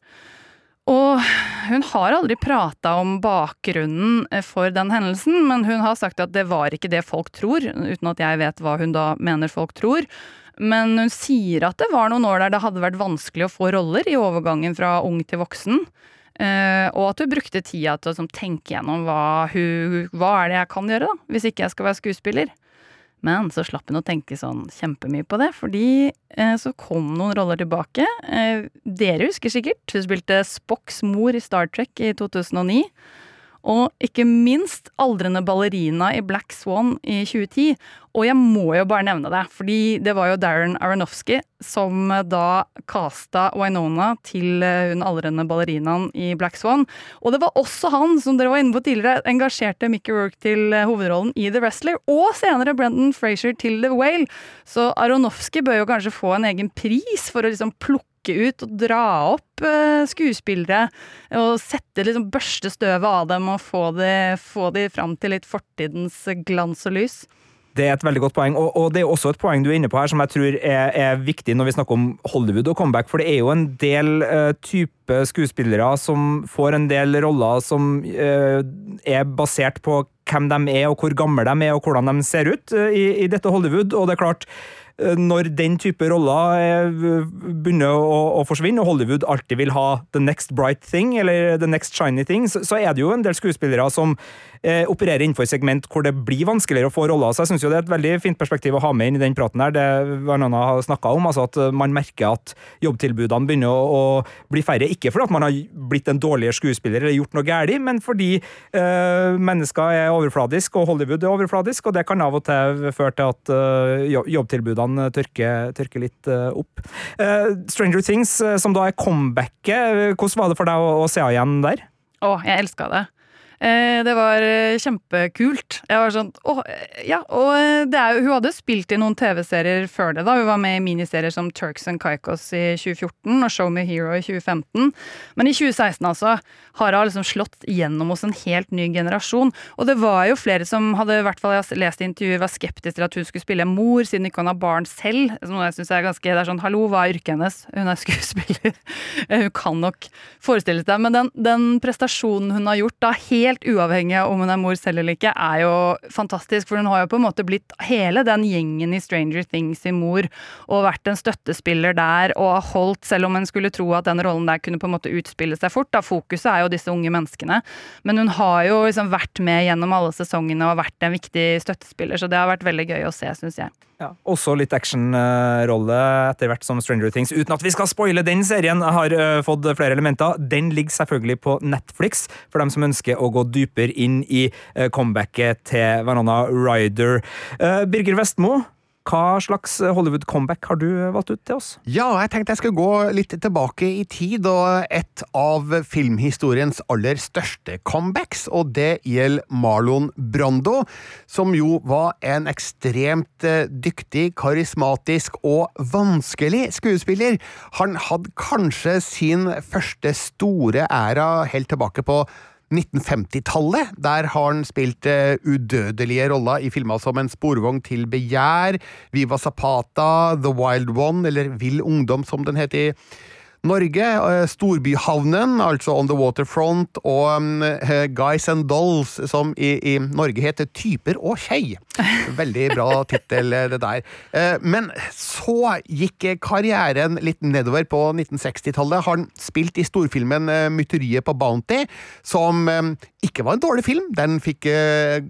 Og hun har aldri prata om bakgrunnen eh, for den hendelsen, men hun har sagt at det var ikke det folk tror, uten at jeg vet hva hun da mener folk tror. Men hun sier at det var noen år der det hadde vært vanskelig å få roller i overgangen fra ung til voksen. Eh, og at hun brukte tida til å tenke gjennom hva, hun, hva er det jeg kan gjøre, da, hvis ikke jeg skal være skuespiller. Men så slapp hun å tenke sånn kjempemye på det, fordi eh, så kom noen roller tilbake. Eh, dere husker sikkert, hun spilte Spocks mor i Star Trek i 2009. Og ikke minst aldrende ballerina i Black Swan i 2010. Og jeg må jo bare nevne det, fordi det var jo Darren Aronofsky som da casta Winona til eh, hun aldrende ballerinaen i Black Swan. Og det var også han, som dere var inne på tidligere, engasjerte Mickey Rourke til eh, hovedrollen i The Wrestler, og senere Brendan Frazier til The Whale. Så Aronofsky bør jo kanskje få en egen pris for å liksom plukke ut og dra opp uh, skuespillere og sette liksom børste støvet av dem og få de, få de fram til litt fortidens glans og lys. Det er et veldig godt poeng, og, og, det er også et poeng du er inne på her som jeg tror er, er, viktig når vi snakker om Hollywood og comeback, for det er jo en del uh, type skuespillere som får en del roller som uh, er basert på hvem de er, og hvor gamle de er, og hvordan de ser ut uh, i, i dette Hollywood, og det er klart Eh, når den type roller eh, begynner å, å, forsvinne, og Hollywood alltid vil ha the next bright thing, eller the next shiny thing, så, så er det jo en del skuespillere som eh, opererer innenfor segment hvor det blir vanskeligere å få roller. Så jeg syns det er et veldig fint perspektiv å ha med inn i den praten her, det Vernana har snakka om, altså at man merker at jobbtilbudene begynner å, å, bli færre. Ikke fordi at man har blitt en dårligere skuespiller eller gjort noe galt, men fordi eh, mennesker er overfladisk, og Hollywood er overfladisk, og det kan av og til føre til at eh, jobbtilbudene tørker, tørker litt eh, opp. Eh, Stranger Things, eh, som da er comebacket, hvordan var det for deg å, å se igjen der? Å, jeg elska det. Eh, det var eh, kjempekult. Jeg var sånn åh, ja. Og eh, er, hun hadde spilt i noen TV-serier før det. da Hun var med i miniserier som Turks and Caicos i 2014 og Show Me Hero i 2015. Men i 2016 altså har hun liksom slått gjennom hos en helt ny generasjon. Og det var jo flere som hadde, i hvert fall jeg lest i intervjuer, var skeptiske til at hun skulle spille mor, siden ikke hun har barn selv. Som jeg synes er ganske, det er sånn, Hallo, hva er yrket hennes? Hun er skuespiller. hun kan nok forestille seg Men den, den prestasjonen hun har gjort, da helt helt uavhengig av om hun er mor selv eller ikke, er jo fantastisk. For hun har jo på en måte blitt hele den gjengen i Stranger Things i mor, og vært en støttespiller der, og har holdt, selv om en skulle tro at den rollen der kunne på en måte utspille seg fort. da Fokuset er jo disse unge menneskene. Men hun har jo liksom vært med gjennom alle sesongene og vært en viktig støttespiller, så det har vært veldig gøy å se, syns jeg. Ja, også litt actionrolle etter hvert som Stranger Things, uten at vi skal spoile den serien. har uh, fått flere elementer. Den ligger selvfølgelig på Netflix, for dem som ønsker å gå dypere inn i uh, comebacket til Vanana Ryder. Uh, Birger Vestmo, hva slags Hollywood-comeback har du valgt ut til oss? Ja, jeg tenkte jeg skulle gå litt tilbake i tid, og et av filmhistoriens aller største comebacks, og det gjelder Marlon Brando, som jo var en ekstremt eh, dyktig, karismatisk og vanskelig skuespiller. Han hadde kanskje sin første store æra helt tilbake på 1950-tallet. Der har han spilt uh, udødelige roller i filmer som En sporvogn til begjær, Viva Zapata, The Wild One, eller Vill ungdom, som den heter i Norge, eh, Storbyhavnen, altså On the Waterfront, og um, Guys and Dolls, som i, i, Norge heter Typer og Kjei. Veldig bra tittel, det der. Men så gikk karrieren litt nedover på 1960-tallet. Han spilte i storfilmen Mytteriet på Bounty, som ikke var en dårlig film. Den fikk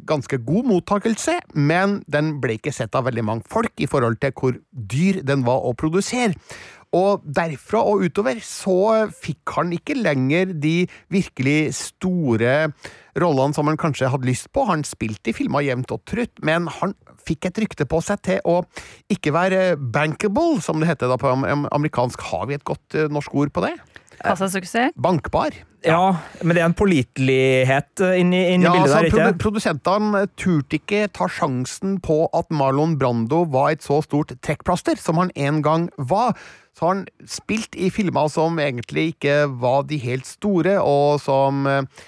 ganske god mottakelse, men den ble ikke sett av veldig mange folk i forhold til hvor dyr den var å produsere. Og derfra og utover så fikk han ikke lenger de virkelig store rollene som han kanskje hadde lyst på. Han spilte i filmer jevnt og trutt, men han fikk et rykte på seg til å ikke være bankable, som det heter da på amerikansk. Har vi et godt eh, norsk ord på det? Kassasuksess? Bankbar. Ja, men det er en pålitelighet eh, inni, inni ja, bildet altså, der, ikke sant? Produsentene turte ikke ta sjansen på at Marlon Brando var et så stort trekkplaster som han en gang var. Så har han spilt i filmer som egentlig ikke var de helt store, og som eh,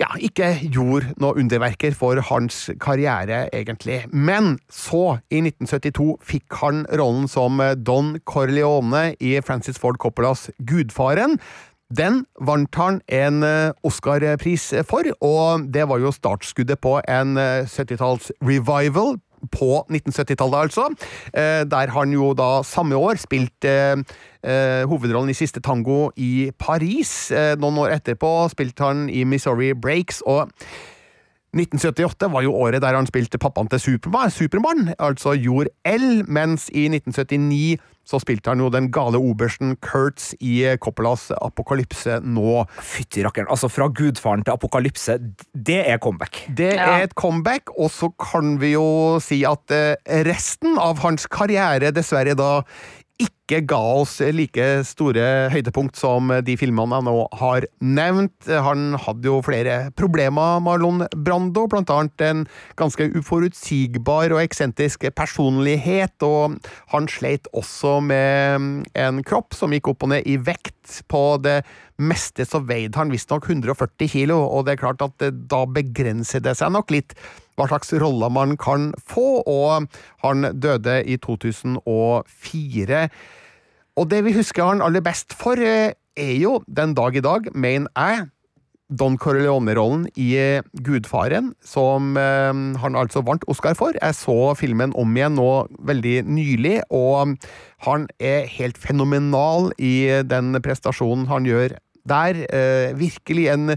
ja, ikke gjorde noe underverker for hans karriere, egentlig. Men så, i 1972, fikk han rollen som Don Corleone i Francis Ford Coppolas Gudfaren. Den vant han en eh, Oscar-pris for, og det var jo startskuddet på en 70-talls eh, på 1970-tallet, altså. Der der han jo da samme år spilte hovedrollen i Siste tango i Paris. Noen år etterpå spilte han i Missouri Breaks. og 1978 var jo året der han spilte pappaen til Supermann, Supermann altså Jord L, mens i 1979 så spilte han jo den gale obersten Kurtz i Coppolas Apokalypse nå. Fytti rakkeren. Altså, fra Gudfaren til Apokalypse, det er comeback. Det Ja. er et comeback, og så kan vi jo si at eh, resten av hans karriere dessverre da ikke ga oss like store høydepunkt som de filmene jeg nå har nevnt. Han hadde jo flere problemer, Marlon Brando, blant annet en ganske uforutsigbar og eksentrisk personlighet, og han sleit også med en kropp som gikk opp og ned i vekt. På det meste så veide han visstnok 140 kilo, og det er klart at da begrenser det seg nok litt hva slags roller man kan få, og han døde i 2004. Og det vi husker han aller best for, eh, er jo den dag i dag, mener jeg, Don Corleone-rollen i eh, Gudfaren, som eh, han altså vant Oscar for. Jeg så filmen om igjen nå veldig nylig, og han er helt fenomenal i den prestasjonen han gjør der. Virkelig en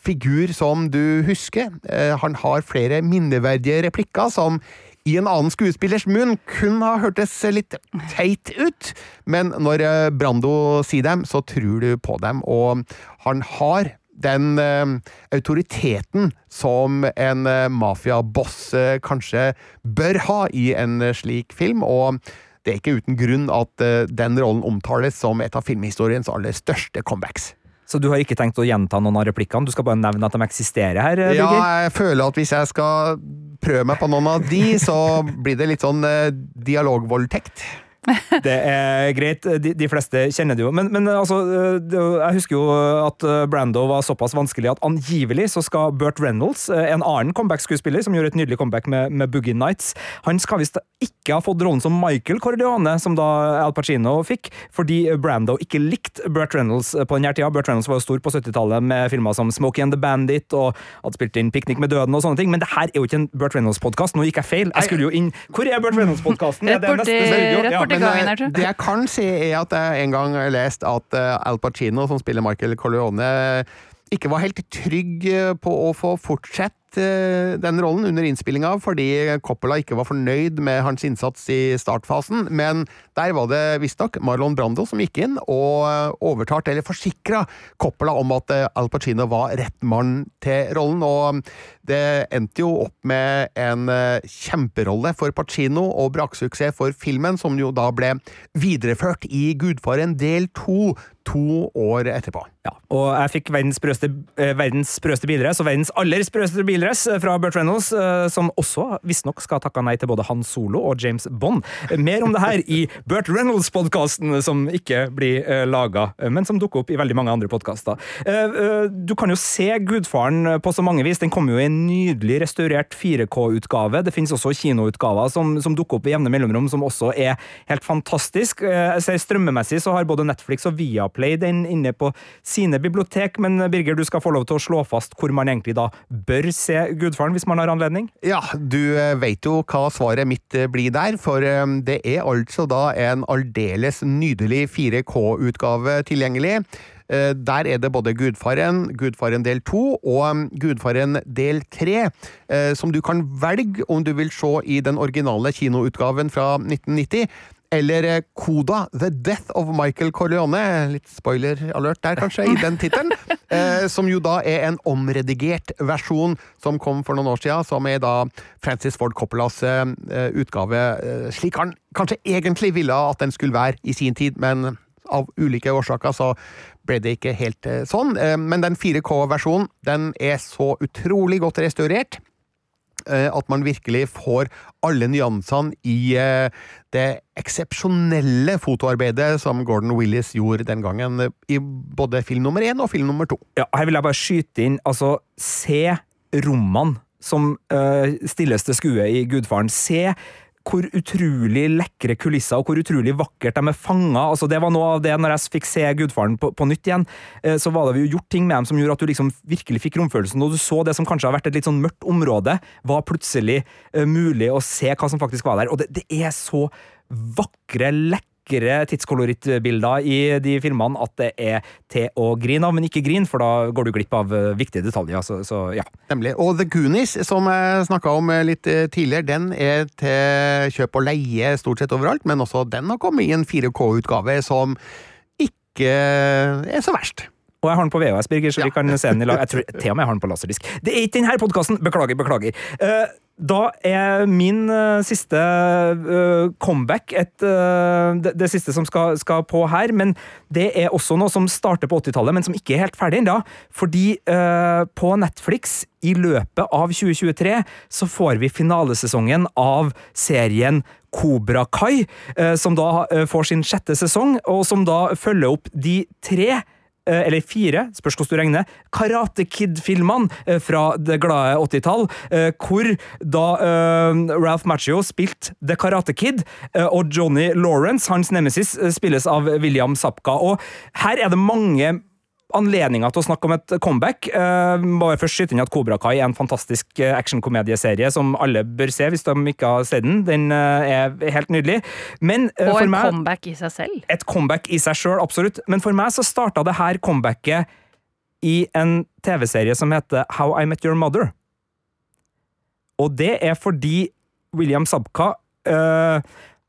figur som du husker. Eh, han har flere minneverdige replikker som i en annen skuespillers munn kun har hørtes litt teit ut, men når eh, Brando sier dem, så tror du på dem, og han har den eh, autoriteten som en eh, mafiaboss kanskje bør ha i en slik film, og det er ikke uten grunn at den rollen omtales som et av filmhistoriens aller største comebacks. Så du har ikke tenkt å gjenta noen av replikkene? Du skal bare nevne at de eksisterer her? Ja, jeg føler at hvis jeg skal prøve meg på noen av de, så blir det litt sånn eh, dialogvoldtekt. Det er greit, de, de fleste kjenner det jo. Men, men altså, det, jeg husker jo at Brando var såpass vanskelig at angivelig så skal Burt Reynolds, en annen comeback-skuespiller som gjorde et nydelig comeback med, med Boogie Nights, han skal visst ikke ha fått rollen som Michael Corleone, som da Al Pacino fikk, fordi Brando ikke likte Burt Reynolds på den her tida. Burt Reynolds var jo stor på 70-tallet med filmer som Smokey and the Bandit og hadde spilt inn Piknik med døden og sånne ting, men det her er jo ikke en Burt Reynolds-podkast. Nå gikk jeg feil. Jeg skulle jo inn Hvor er Burt Reynolds-podkasten? Ja, borti Men, gangen eh, her, tror jeg. det jeg kan si, er at jeg en gang har lest at eh, Al Pacino, som spiller Michael Corleone, ikke var helt trygg eh, på å få fortsette eh, den rollen under innspillinga, fordi Coppola ikke var fornøyd med hans innsats i startfasen. Men der var det visstnok Marlon Brando som gikk inn og eh, overtalte, eller forsikra, Coppola om at eh, Al Pacino var rett mann til rollen. Og det endte jo opp med en eh, kjemperolle for Pacino og braksuksess for filmen, som jo da ble videreført i Gudfaren del to to år etterpå. Ja, og jeg fikk verdens sprøeste, eh, verdens sprøeste bildress, og verdens aller sprøeste bildress eh, fra Burt Reynolds, som også visstnok skal ha takka nei til både Han Solo og James Bond. Mer om det her i Burt Reynolds-podkasten, som ikke blir laga, men som dukker opp i veldig mange andre podkaster. Du kan jo se Gudfaren på så mange vis. Den kommer jo i nydelig restaurert 4K-utgave. Det finnes også kinoutgaver som, som dukker opp i jevne mellomrom, som også er helt fantastisk. Eh, Jeg ser Strømmemessig så har både Netflix og Viaplay den inne på sine bibliotek, men Birger, du skal få lov til å slå fast hvor man egentlig da bør se Gudfaren, hvis man har anledning? Ja, du veit vet jo hva svaret mitt eh, blir der, for eh, det er altså da en aldeles nydelig 4K-utgave tilgjengelig. Eh, Der er det både Gudfaren, Gudfaren del 2 og um, Gudfaren del 3, eh, som du kan velge om du vil se i den originale kinoutgaven fra 1990. Eller eh, Koda, The Death of Michael Corleone. Litt spoiler-alert der, kanskje, i den tittelen. Som jo da er en omredigert versjon som kom for noen år siden, som er da Francis Ford Coppolas eh, utgave, slik han kanskje egentlig ville at den skulle være i sin tid, men av ulike årsaker så ble det ikke helt eh, sånn. Eh, men den 4K-versjonen, den er så utrolig godt restaurert eh, at man virkelig får alle nyansene i det eksepsjonelle fotoarbeidet som Gordon Willis gjorde den gangen, i både film nummer én og film nummer to. Ja, her vil jeg bare skyte inn, altså, se rommene som uh, stilles til skue i Gudfaren. Se hvor utrolig lekre kulisser og hvor utrolig vakkert de er fanga. Altså, det var noe av det når jeg fikk se Gudfaren på, på nytt igjen. eh, Så var det jo gjort ting med dem som gjorde at du liksom virkelig fikk romfølelsen. Og du så det som kanskje har vært et litt sånn mørkt område, var plutselig eh, mulig å se hva som faktisk var der. Og det, det er så vakre, lekre vakre tidskolorittbilder i de filmene at det er til å grine av, men ikke grin, for da går du glipp av eh, viktige detaljer. Så, så ja. Nemlig. Og The Goonies, som jeg snakka om eh, litt eh, tidligere, den er til kjøp og leie stort sett overalt, men også den har kommet i en 4K-utgave som ikke er så verst. Og jeg har den på VHS, Birger, så Ja. vi kan se den i lag. Jeg tror til og med jeg har den på laserdisk. Det er ikke denne podkasten! Beklager, beklager. Eh, Da er min uh, siste uh, comeback et, uh, det, det siste som skal, skal på her, men det er også noe som starter på 80-tallet, men som ikke er helt ferdig ennå. Fordi på Netflix i løpet av 2023 så får vi finalesesongen av serien Kobra Kai, som da får sin sjette sesong, og som da følger opp de tre eller fire, spørs hvordan du regner, Karate Kid-filmene eh, fra det glade 80-tall, eh, hvor da eh, Ralph Macchio spilte The Karate Kid, eh, og Johnny Lawrence, hans nemesis, eh, spilles av William Sapka. Og her er det mange anledninger til å snakke om et comeback. Uh, bare først skyte inn at Cobra Kai er en fantastisk uh, actionkomedieserie som alle bør se hvis de ikke har sett den. Den uh, er helt nydelig. Men uh, Og en meg comeback i seg selv. et comeback i seg sjøl, absolutt. Men for meg så starta det her comebacket i en TV-serie som heter How I Met Your Mother. Og det er fordi William Sabka øh,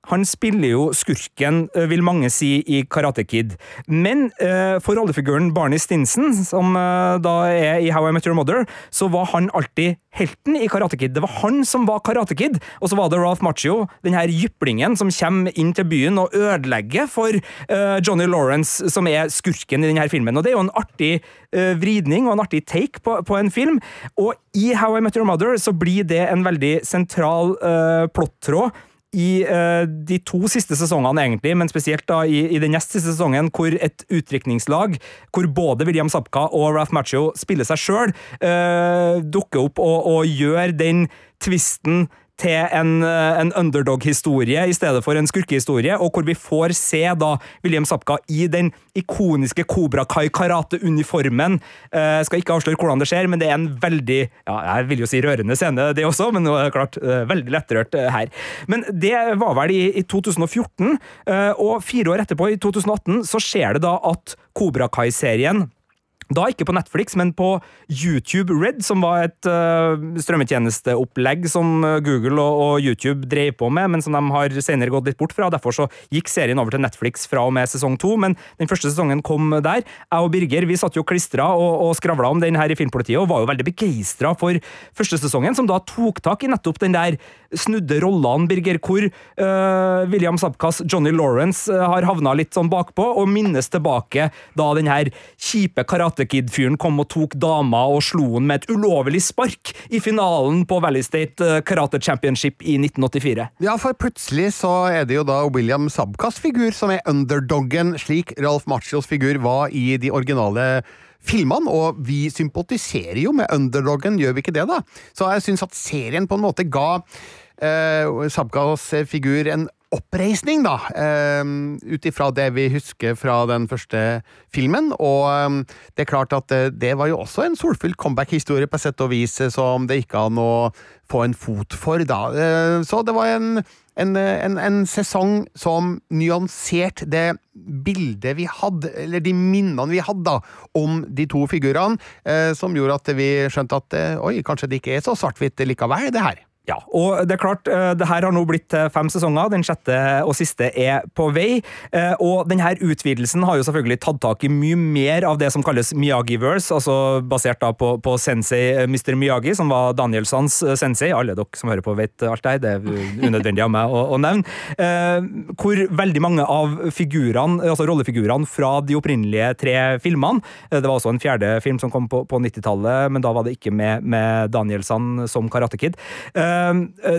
han spiller jo skurken, øh, vil mange si, i Karate Kid. Men øh, for rollefiguren Barney Stinson, som øh, da er i How I Met Your Mother, så var han alltid helten i Karate Kid. Det var han som var Karate Kid, og så var det Ralph Macchio, den her jyplingen som kommer inn til byen og ødelegger for Johnny Lawrence, som er skurken i denne filmen. Og det er jo en artig vridning og en artig take på, på en film. Og i How I Met Your Mother så blir det en veldig sentral øh, plottråd i uh, de to siste sesongene, egentlig, men spesielt da i, i den nest siste sesongen, hvor et utdrikningslag, hvor både William Sapka og Ralph Macchio spiller seg sjøl, dukker opp og, og gjør den tvisten til en, eh, en underdog-historie i stedet for en skurkehistorie, og hvor vi får se da William Sapka i den ikoniske Kobra Kai-karate-uniformen. Eh, skal ikke avsløre hvordan det skjer, men det er en veldig ja, jeg vil jo si rørende scene, det også, men det er klart eh, veldig lettrørt eh, her. Men det var vel i, i 2014, eh, og fire år etterpå, i 2018, så skjer det da at Kobra Kai-serien da ikke på Netflix, men på YouTube Red, som var et uh, strømmetjenesteopplegg som eh, Google og, og, YouTube drev på med, men som de har senere gått litt bort fra. Derfor så gikk serien over til Netflix fra og med sesong to, men den første sesongen kom der. Jeg og Birger vi satt jo klistra og, og skravla om den her i Filmpolitiet, og var jo veldig begeistra for første sesongen, som da tok tak i nettopp den der snudde rollene, Birger, hvor uh, William Sabkas Johnny Lawrence uh, har havna litt sånn bakpå, og minnes tilbake da den her kjipe Karate Kid-fyren kom og tok dama og slo han med et ulovlig spark i finalen på Valley State uh, Karate Championship i 1984. Ja, for plutselig så er det jo da William Sabkas figur som er underdoggen, slik Ralph Machios figur var i de originale filmene, og vi sympatiserer jo med underdoggen, gjør vi ikke det, da? Så jeg syns at serien på en måte ga eh, Sabkas figur en oppreisning, da, eh, ut ifra det vi husker fra den første filmen. Og eh, det er klart at eh, det var jo også en solfylt comeback-historie, på sett og vis, eh, som det ikke an å få en fot for, da. Eh, så det var en, en, en, en sesong som nyanserte det bildet vi hadde, eller de minnene vi hadde da, om de to figurene, eh, som gjorde at vi skjønte at eh, oi, kanskje det ikke er så svart-hvitt likevel, det her. Ja, og det er klart, eh, det her har nå blitt fem sesonger. Den sjette og siste er på vei. eh, Og denne utvidelsen har jo selvfølgelig tatt tak i mye mer av det som kalles Miyagi-verse, altså basert da på, på sensei eh, Mr. Miyagi, som var Danielsons eh, sensei. Alle dere som hører på, vet alt det her. Det er unødvendig av meg å, å nevne. Eh, Hvor veldig mange av figurene, altså rollefigurene fra de opprinnelige tre filmene eh, Det var også en fjerde film som kom på, på 90-tallet, men da var det ikke med, med Danielson som Karate Kid. Eh,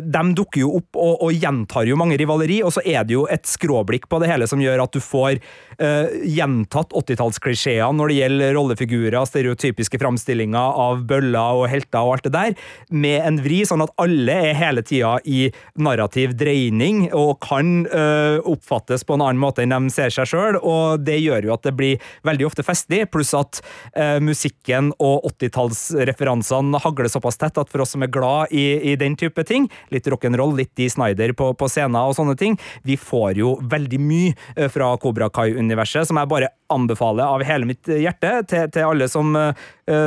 de dukker jo opp og, og, gjentar jo mange rivaleri, og så er det jo et skråblikk på det hele som gjør at du får uh, gjentatt 80-tallsklisjeer når det gjelder rollefigurer, stereotypiske framstillinger av bøller og helter og alt det der, med en vri, sånn at alle er hele tida i narrativ dreining og kan uh, oppfattes på en annen måte enn de ser seg sjøl, og det gjør jo at det blir veldig ofte festlig, pluss at uh, musikken og 80-tallsreferansene hagler såpass tett at for oss som er glad i, i den type ting. Litt rock'n'roll, litt Dee Snyder på, på scenen og sånne ting. Vi får jo veldig mye eh, fra Kobra Kai-universet, som jeg bare anbefaler av hele mitt hjerte til, til alle som uh,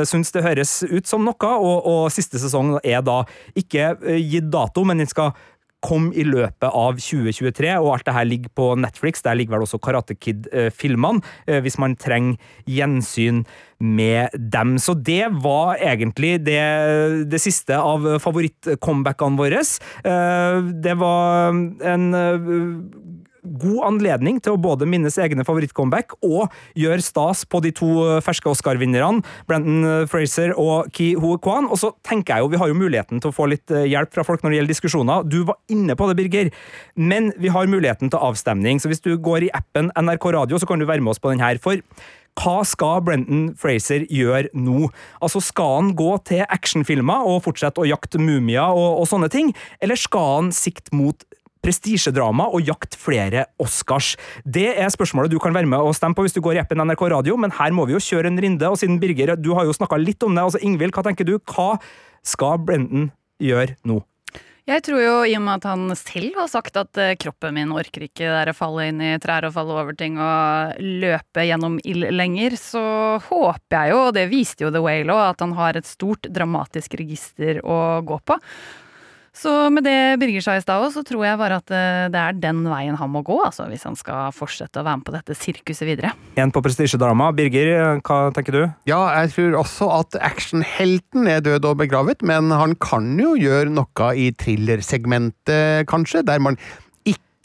syns det høres ut som noe. Og, og siste sesong er da ikke gitt dato, men den skal kom i løpet av 2023, og alt det her ligger på Netflix. Der ligger vel også Karate Kid-filmene, eh, hvis man trenger gjensyn med dem. Så det var egentlig det, det siste av favorittcomebackene våre. Eh, det var en god anledning til å både minnes egne favorittcomeback og gjøre stas på de to ferske Oscar-vinnerne, Brenton Fraser og Ki Ho Kwan. Og så tenker jeg jo, Vi har jo muligheten til å få litt eh, hjelp fra folk når det gjelder diskusjoner. Du var inne på det, Birger, men vi har muligheten til avstemning. Så hvis du går i appen NRK Radio, så kan du være med oss på den her. For hva skal Brenton Fraser gjøre nå? Altså, Skal han gå til actionfilmer og fortsette å jakte mumier og, og sånne ting, eller skal han sikte mot prestisjedrama og jakte flere Oscars? Det er spørsmålet du kan være med og stemme på hvis du går i appen NRK Radio, men her må vi jo kjøre en rinde, og siden Birger, du har jo snakka litt om det, altså Ingvild, hva tenker du? Hva skal Brenden gjøre nå? Jeg tror jo, i og med at han selv har sagt at uh, kroppen min orker ikke det å falle inn i trær og falle over ting og løpe gjennom ild lenger, så håper jeg jo, og det viste jo The Whale òg, at han har et stort dramatisk register å gå på. Så med det Birger sa i stad så tror jeg bare at eh, det er den veien han må gå, altså, hvis han skal fortsette å være med på dette sirkuset videre. En på prestisjedrama. Birger, hva tenker du? Ja, jeg tror også at actionhelten er død og begravet, men han kan jo gjøre noe i thrillersegmentet, kanskje, der man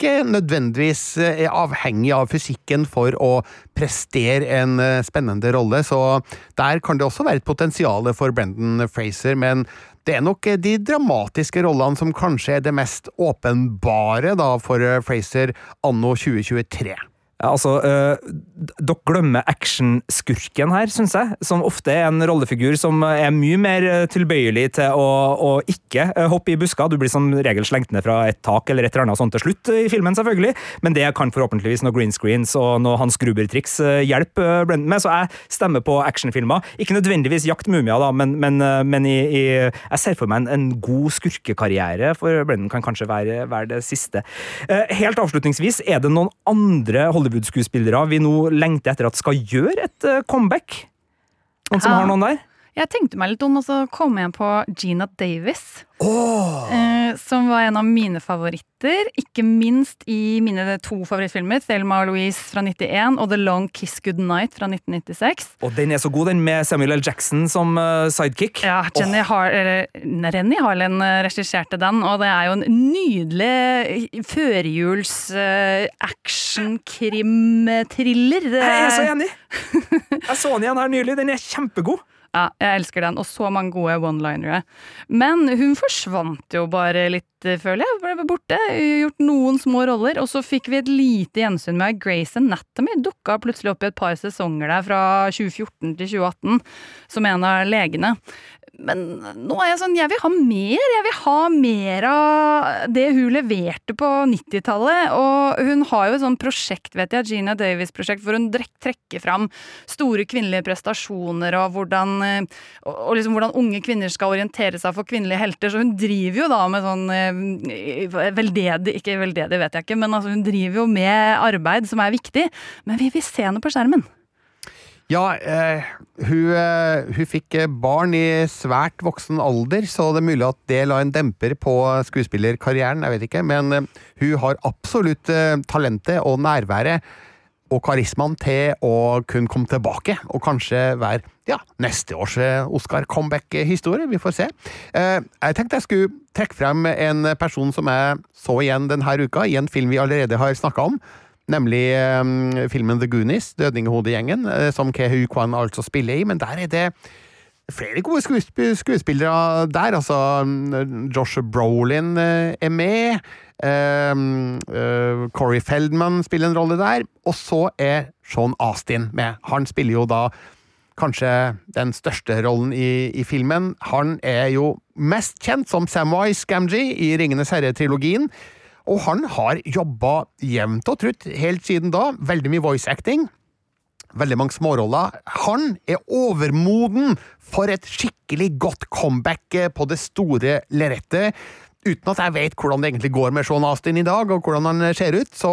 ikke nødvendigvis er avhengig av fysikken for å prestere en eh, spennende rolle, så der kan det også være et potensial for Brendan Fraser, men det er nok de dramatiske rollene som kanskje er det mest åpenbare da for Fraser anno 2023. Altså, øh, Dere glemmer actionskurken her, syns jeg. Som ofte er en rollefigur som er mye mer eh, tilbøyelig til å, å ikke eh, hoppe i busker. Du blir som regel slengt ned fra et tak eller et eller annet sånt til slutt i filmen, selvfølgelig. Men det kan forhåpentligvis noen green screens og noe Hans Gruber-triks hjelpe Brendan med, så jeg stemmer på actionfilmer. Ikke nødvendigvis Jakt mumia, da, men, men, men i, i, jeg ser for meg en, en god skurkekarriere for Brendan kan kanskje være, være det siste. Helt avslutningsvis, er det noen andre Hollywood Hollywood-skuespillere vi nå lengter etter at skal gjøre et eh, comeback? Noen som har noen der? Jeg tenkte meg litt om, og så kom jeg på Gina Davis. Oh. Eh, som var en av mine favoritter. Ikke minst i mine to favorittfilmer. Thelma og Louise fra 91 og The Long Kiss Goodnight fra 1996. Og den er så god, den med Samuel L. Jackson som uh, sidekick. Ja, Jenny oh. Har Renny Harlen eh, regisserte den, og det er jo en nydelig førjuls uh, action-krim-thriller. Jeg er så enig! Jeg så den igjen her nylig. Den er kjempegod. Ja, jeg elsker den, og så mange gode one-linere. Men hun forsvant jo bare litt, eh, føler jeg. Ble borte. Gjort noen små roller. Og så fikk vi et lite gjensyn med Grace Anatomy. Dukka plutselig opp i et par sesonger der fra 2014 til 2018 som en av legene men nå er jeg sånn, jeg vil ha mer. Jeg vil ha mer av det hun leverte på 90-tallet. Og hun har jo et sånt prosjekt, vet jeg, Gina Davis-prosjekt, hvor hun trekker fram store kvinnelige prestasjoner og hvordan, eh, og liksom hvordan unge kvinner skal orientere seg for kvinnelige helter. Så hun driver jo da med sånn eh, veldedig, ikke veldedig vet jeg ikke, men altså hun driver jo med arbeid som er viktig. Men vi vil se henne på skjermen. Ja, eh, hun, eh, hun, fikk eh, barn i svært voksen alder, så det er mulig at det la en demper på skuespillerkarrieren, jeg vet ikke. Men eh, hun har absolutt talentet og nærværet og karismaen til å kunne komme tilbake, og kanskje være ja, neste års Oscar-comeback-historie. Vi får se. jeg tenkte jeg skulle trekke frem en person som jeg så igjen denne uka, i en film vi allerede har snakka om nemlig um, filmen The Goonies, Dødningehodegjengen, uh, som Kehu Kwan altså spiller i, men der er det flere gode skuesp skuespillere der. Altså, um, Josh Brolin uh, er med. Um, uh, Corey Feldman spiller en rolle der. Og så er Sean Astin med. Han spiller jo da kanskje den største rollen i, i filmen. Han er jo mest kjent som Samwise Gamgee i Ringenes herre-trilogien. Og han har jobba jevnt og trutt helt siden da. Veldig mye voice acting. Veldig mange småroller. Han er overmoden for et skikkelig godt comeback på det store lerretet. uten at jeg vet hvordan det egentlig går med Sean Astin i dag, og hvordan han ser ut. Så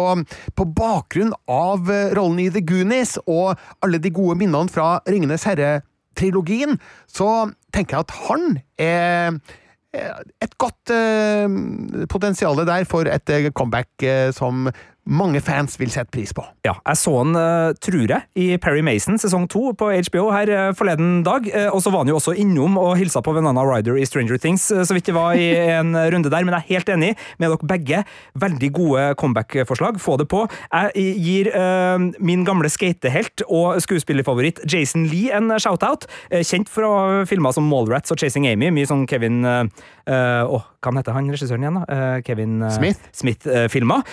på bakgrunn av eh, rollen i The Goonies og alle de gode minnene fra Ringenes herre-trilogien, så tenker jeg at han er eh, et godt eh, potensial der for et eh, comeback eh, som mange fans vil sette pris på. Ja, jeg så han, uh, tror jeg, i Perry Mason sesong to på HBO her uh, forleden dag. Uh, og så var han jo også innom og hilsa på Venana Ryder i Stranger Things, så vidt det var i en runde der. Men jeg er helt enig med dere begge. Veldig gode comeback-forslag. Få det på. Jeg gir min gamle skatehelt og skuespillerfavoritt Jason Lee en shout-out. kjent fra filmer som Mallrats og Chasing Amy. Mye sånn Kevin Åh, hva heter han regissøren igjen, da? Kevin Smith. Smith-filmer.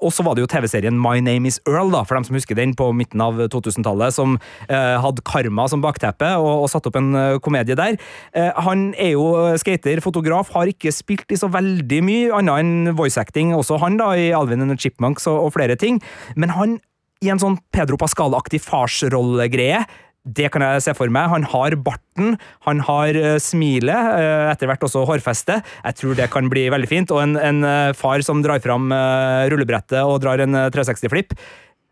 og så var det jo TV-serien My Name Is Earl, da, for dem som husker den, på midten av 2000-tallet, som eh, hadde karma som bakteppe, og, og satte opp en komedie der. Eh, han er jo skater, fotograf, har ikke spilt i så veldig mye annet enn voice acting, også han da, i Alvin and the Chipmunks og, og flere ting, men han i en sånn Pedro Pascal-aktig farsrollegreie det kan jeg se for meg. Han har barten, han har uh, smilet, uh, etter hvert også hårfestet. Jeg tror det kan bli veldig fint. Og en, en uh, far som drar fram rullebrettet og drar en 360-flipp.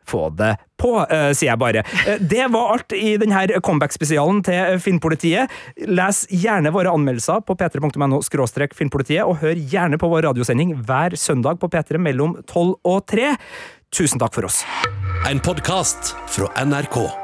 Få det på, sier jeg bare. Det var alt i denne comeback-spesialen til Finnpolitiet. Les gjerne våre anmeldelser på p3.no – finnpolitiet, og hør gjerne på vår radiosending hver søndag på P3 mellom 12 og 3. Tusen takk for oss. En podkast fra NRK.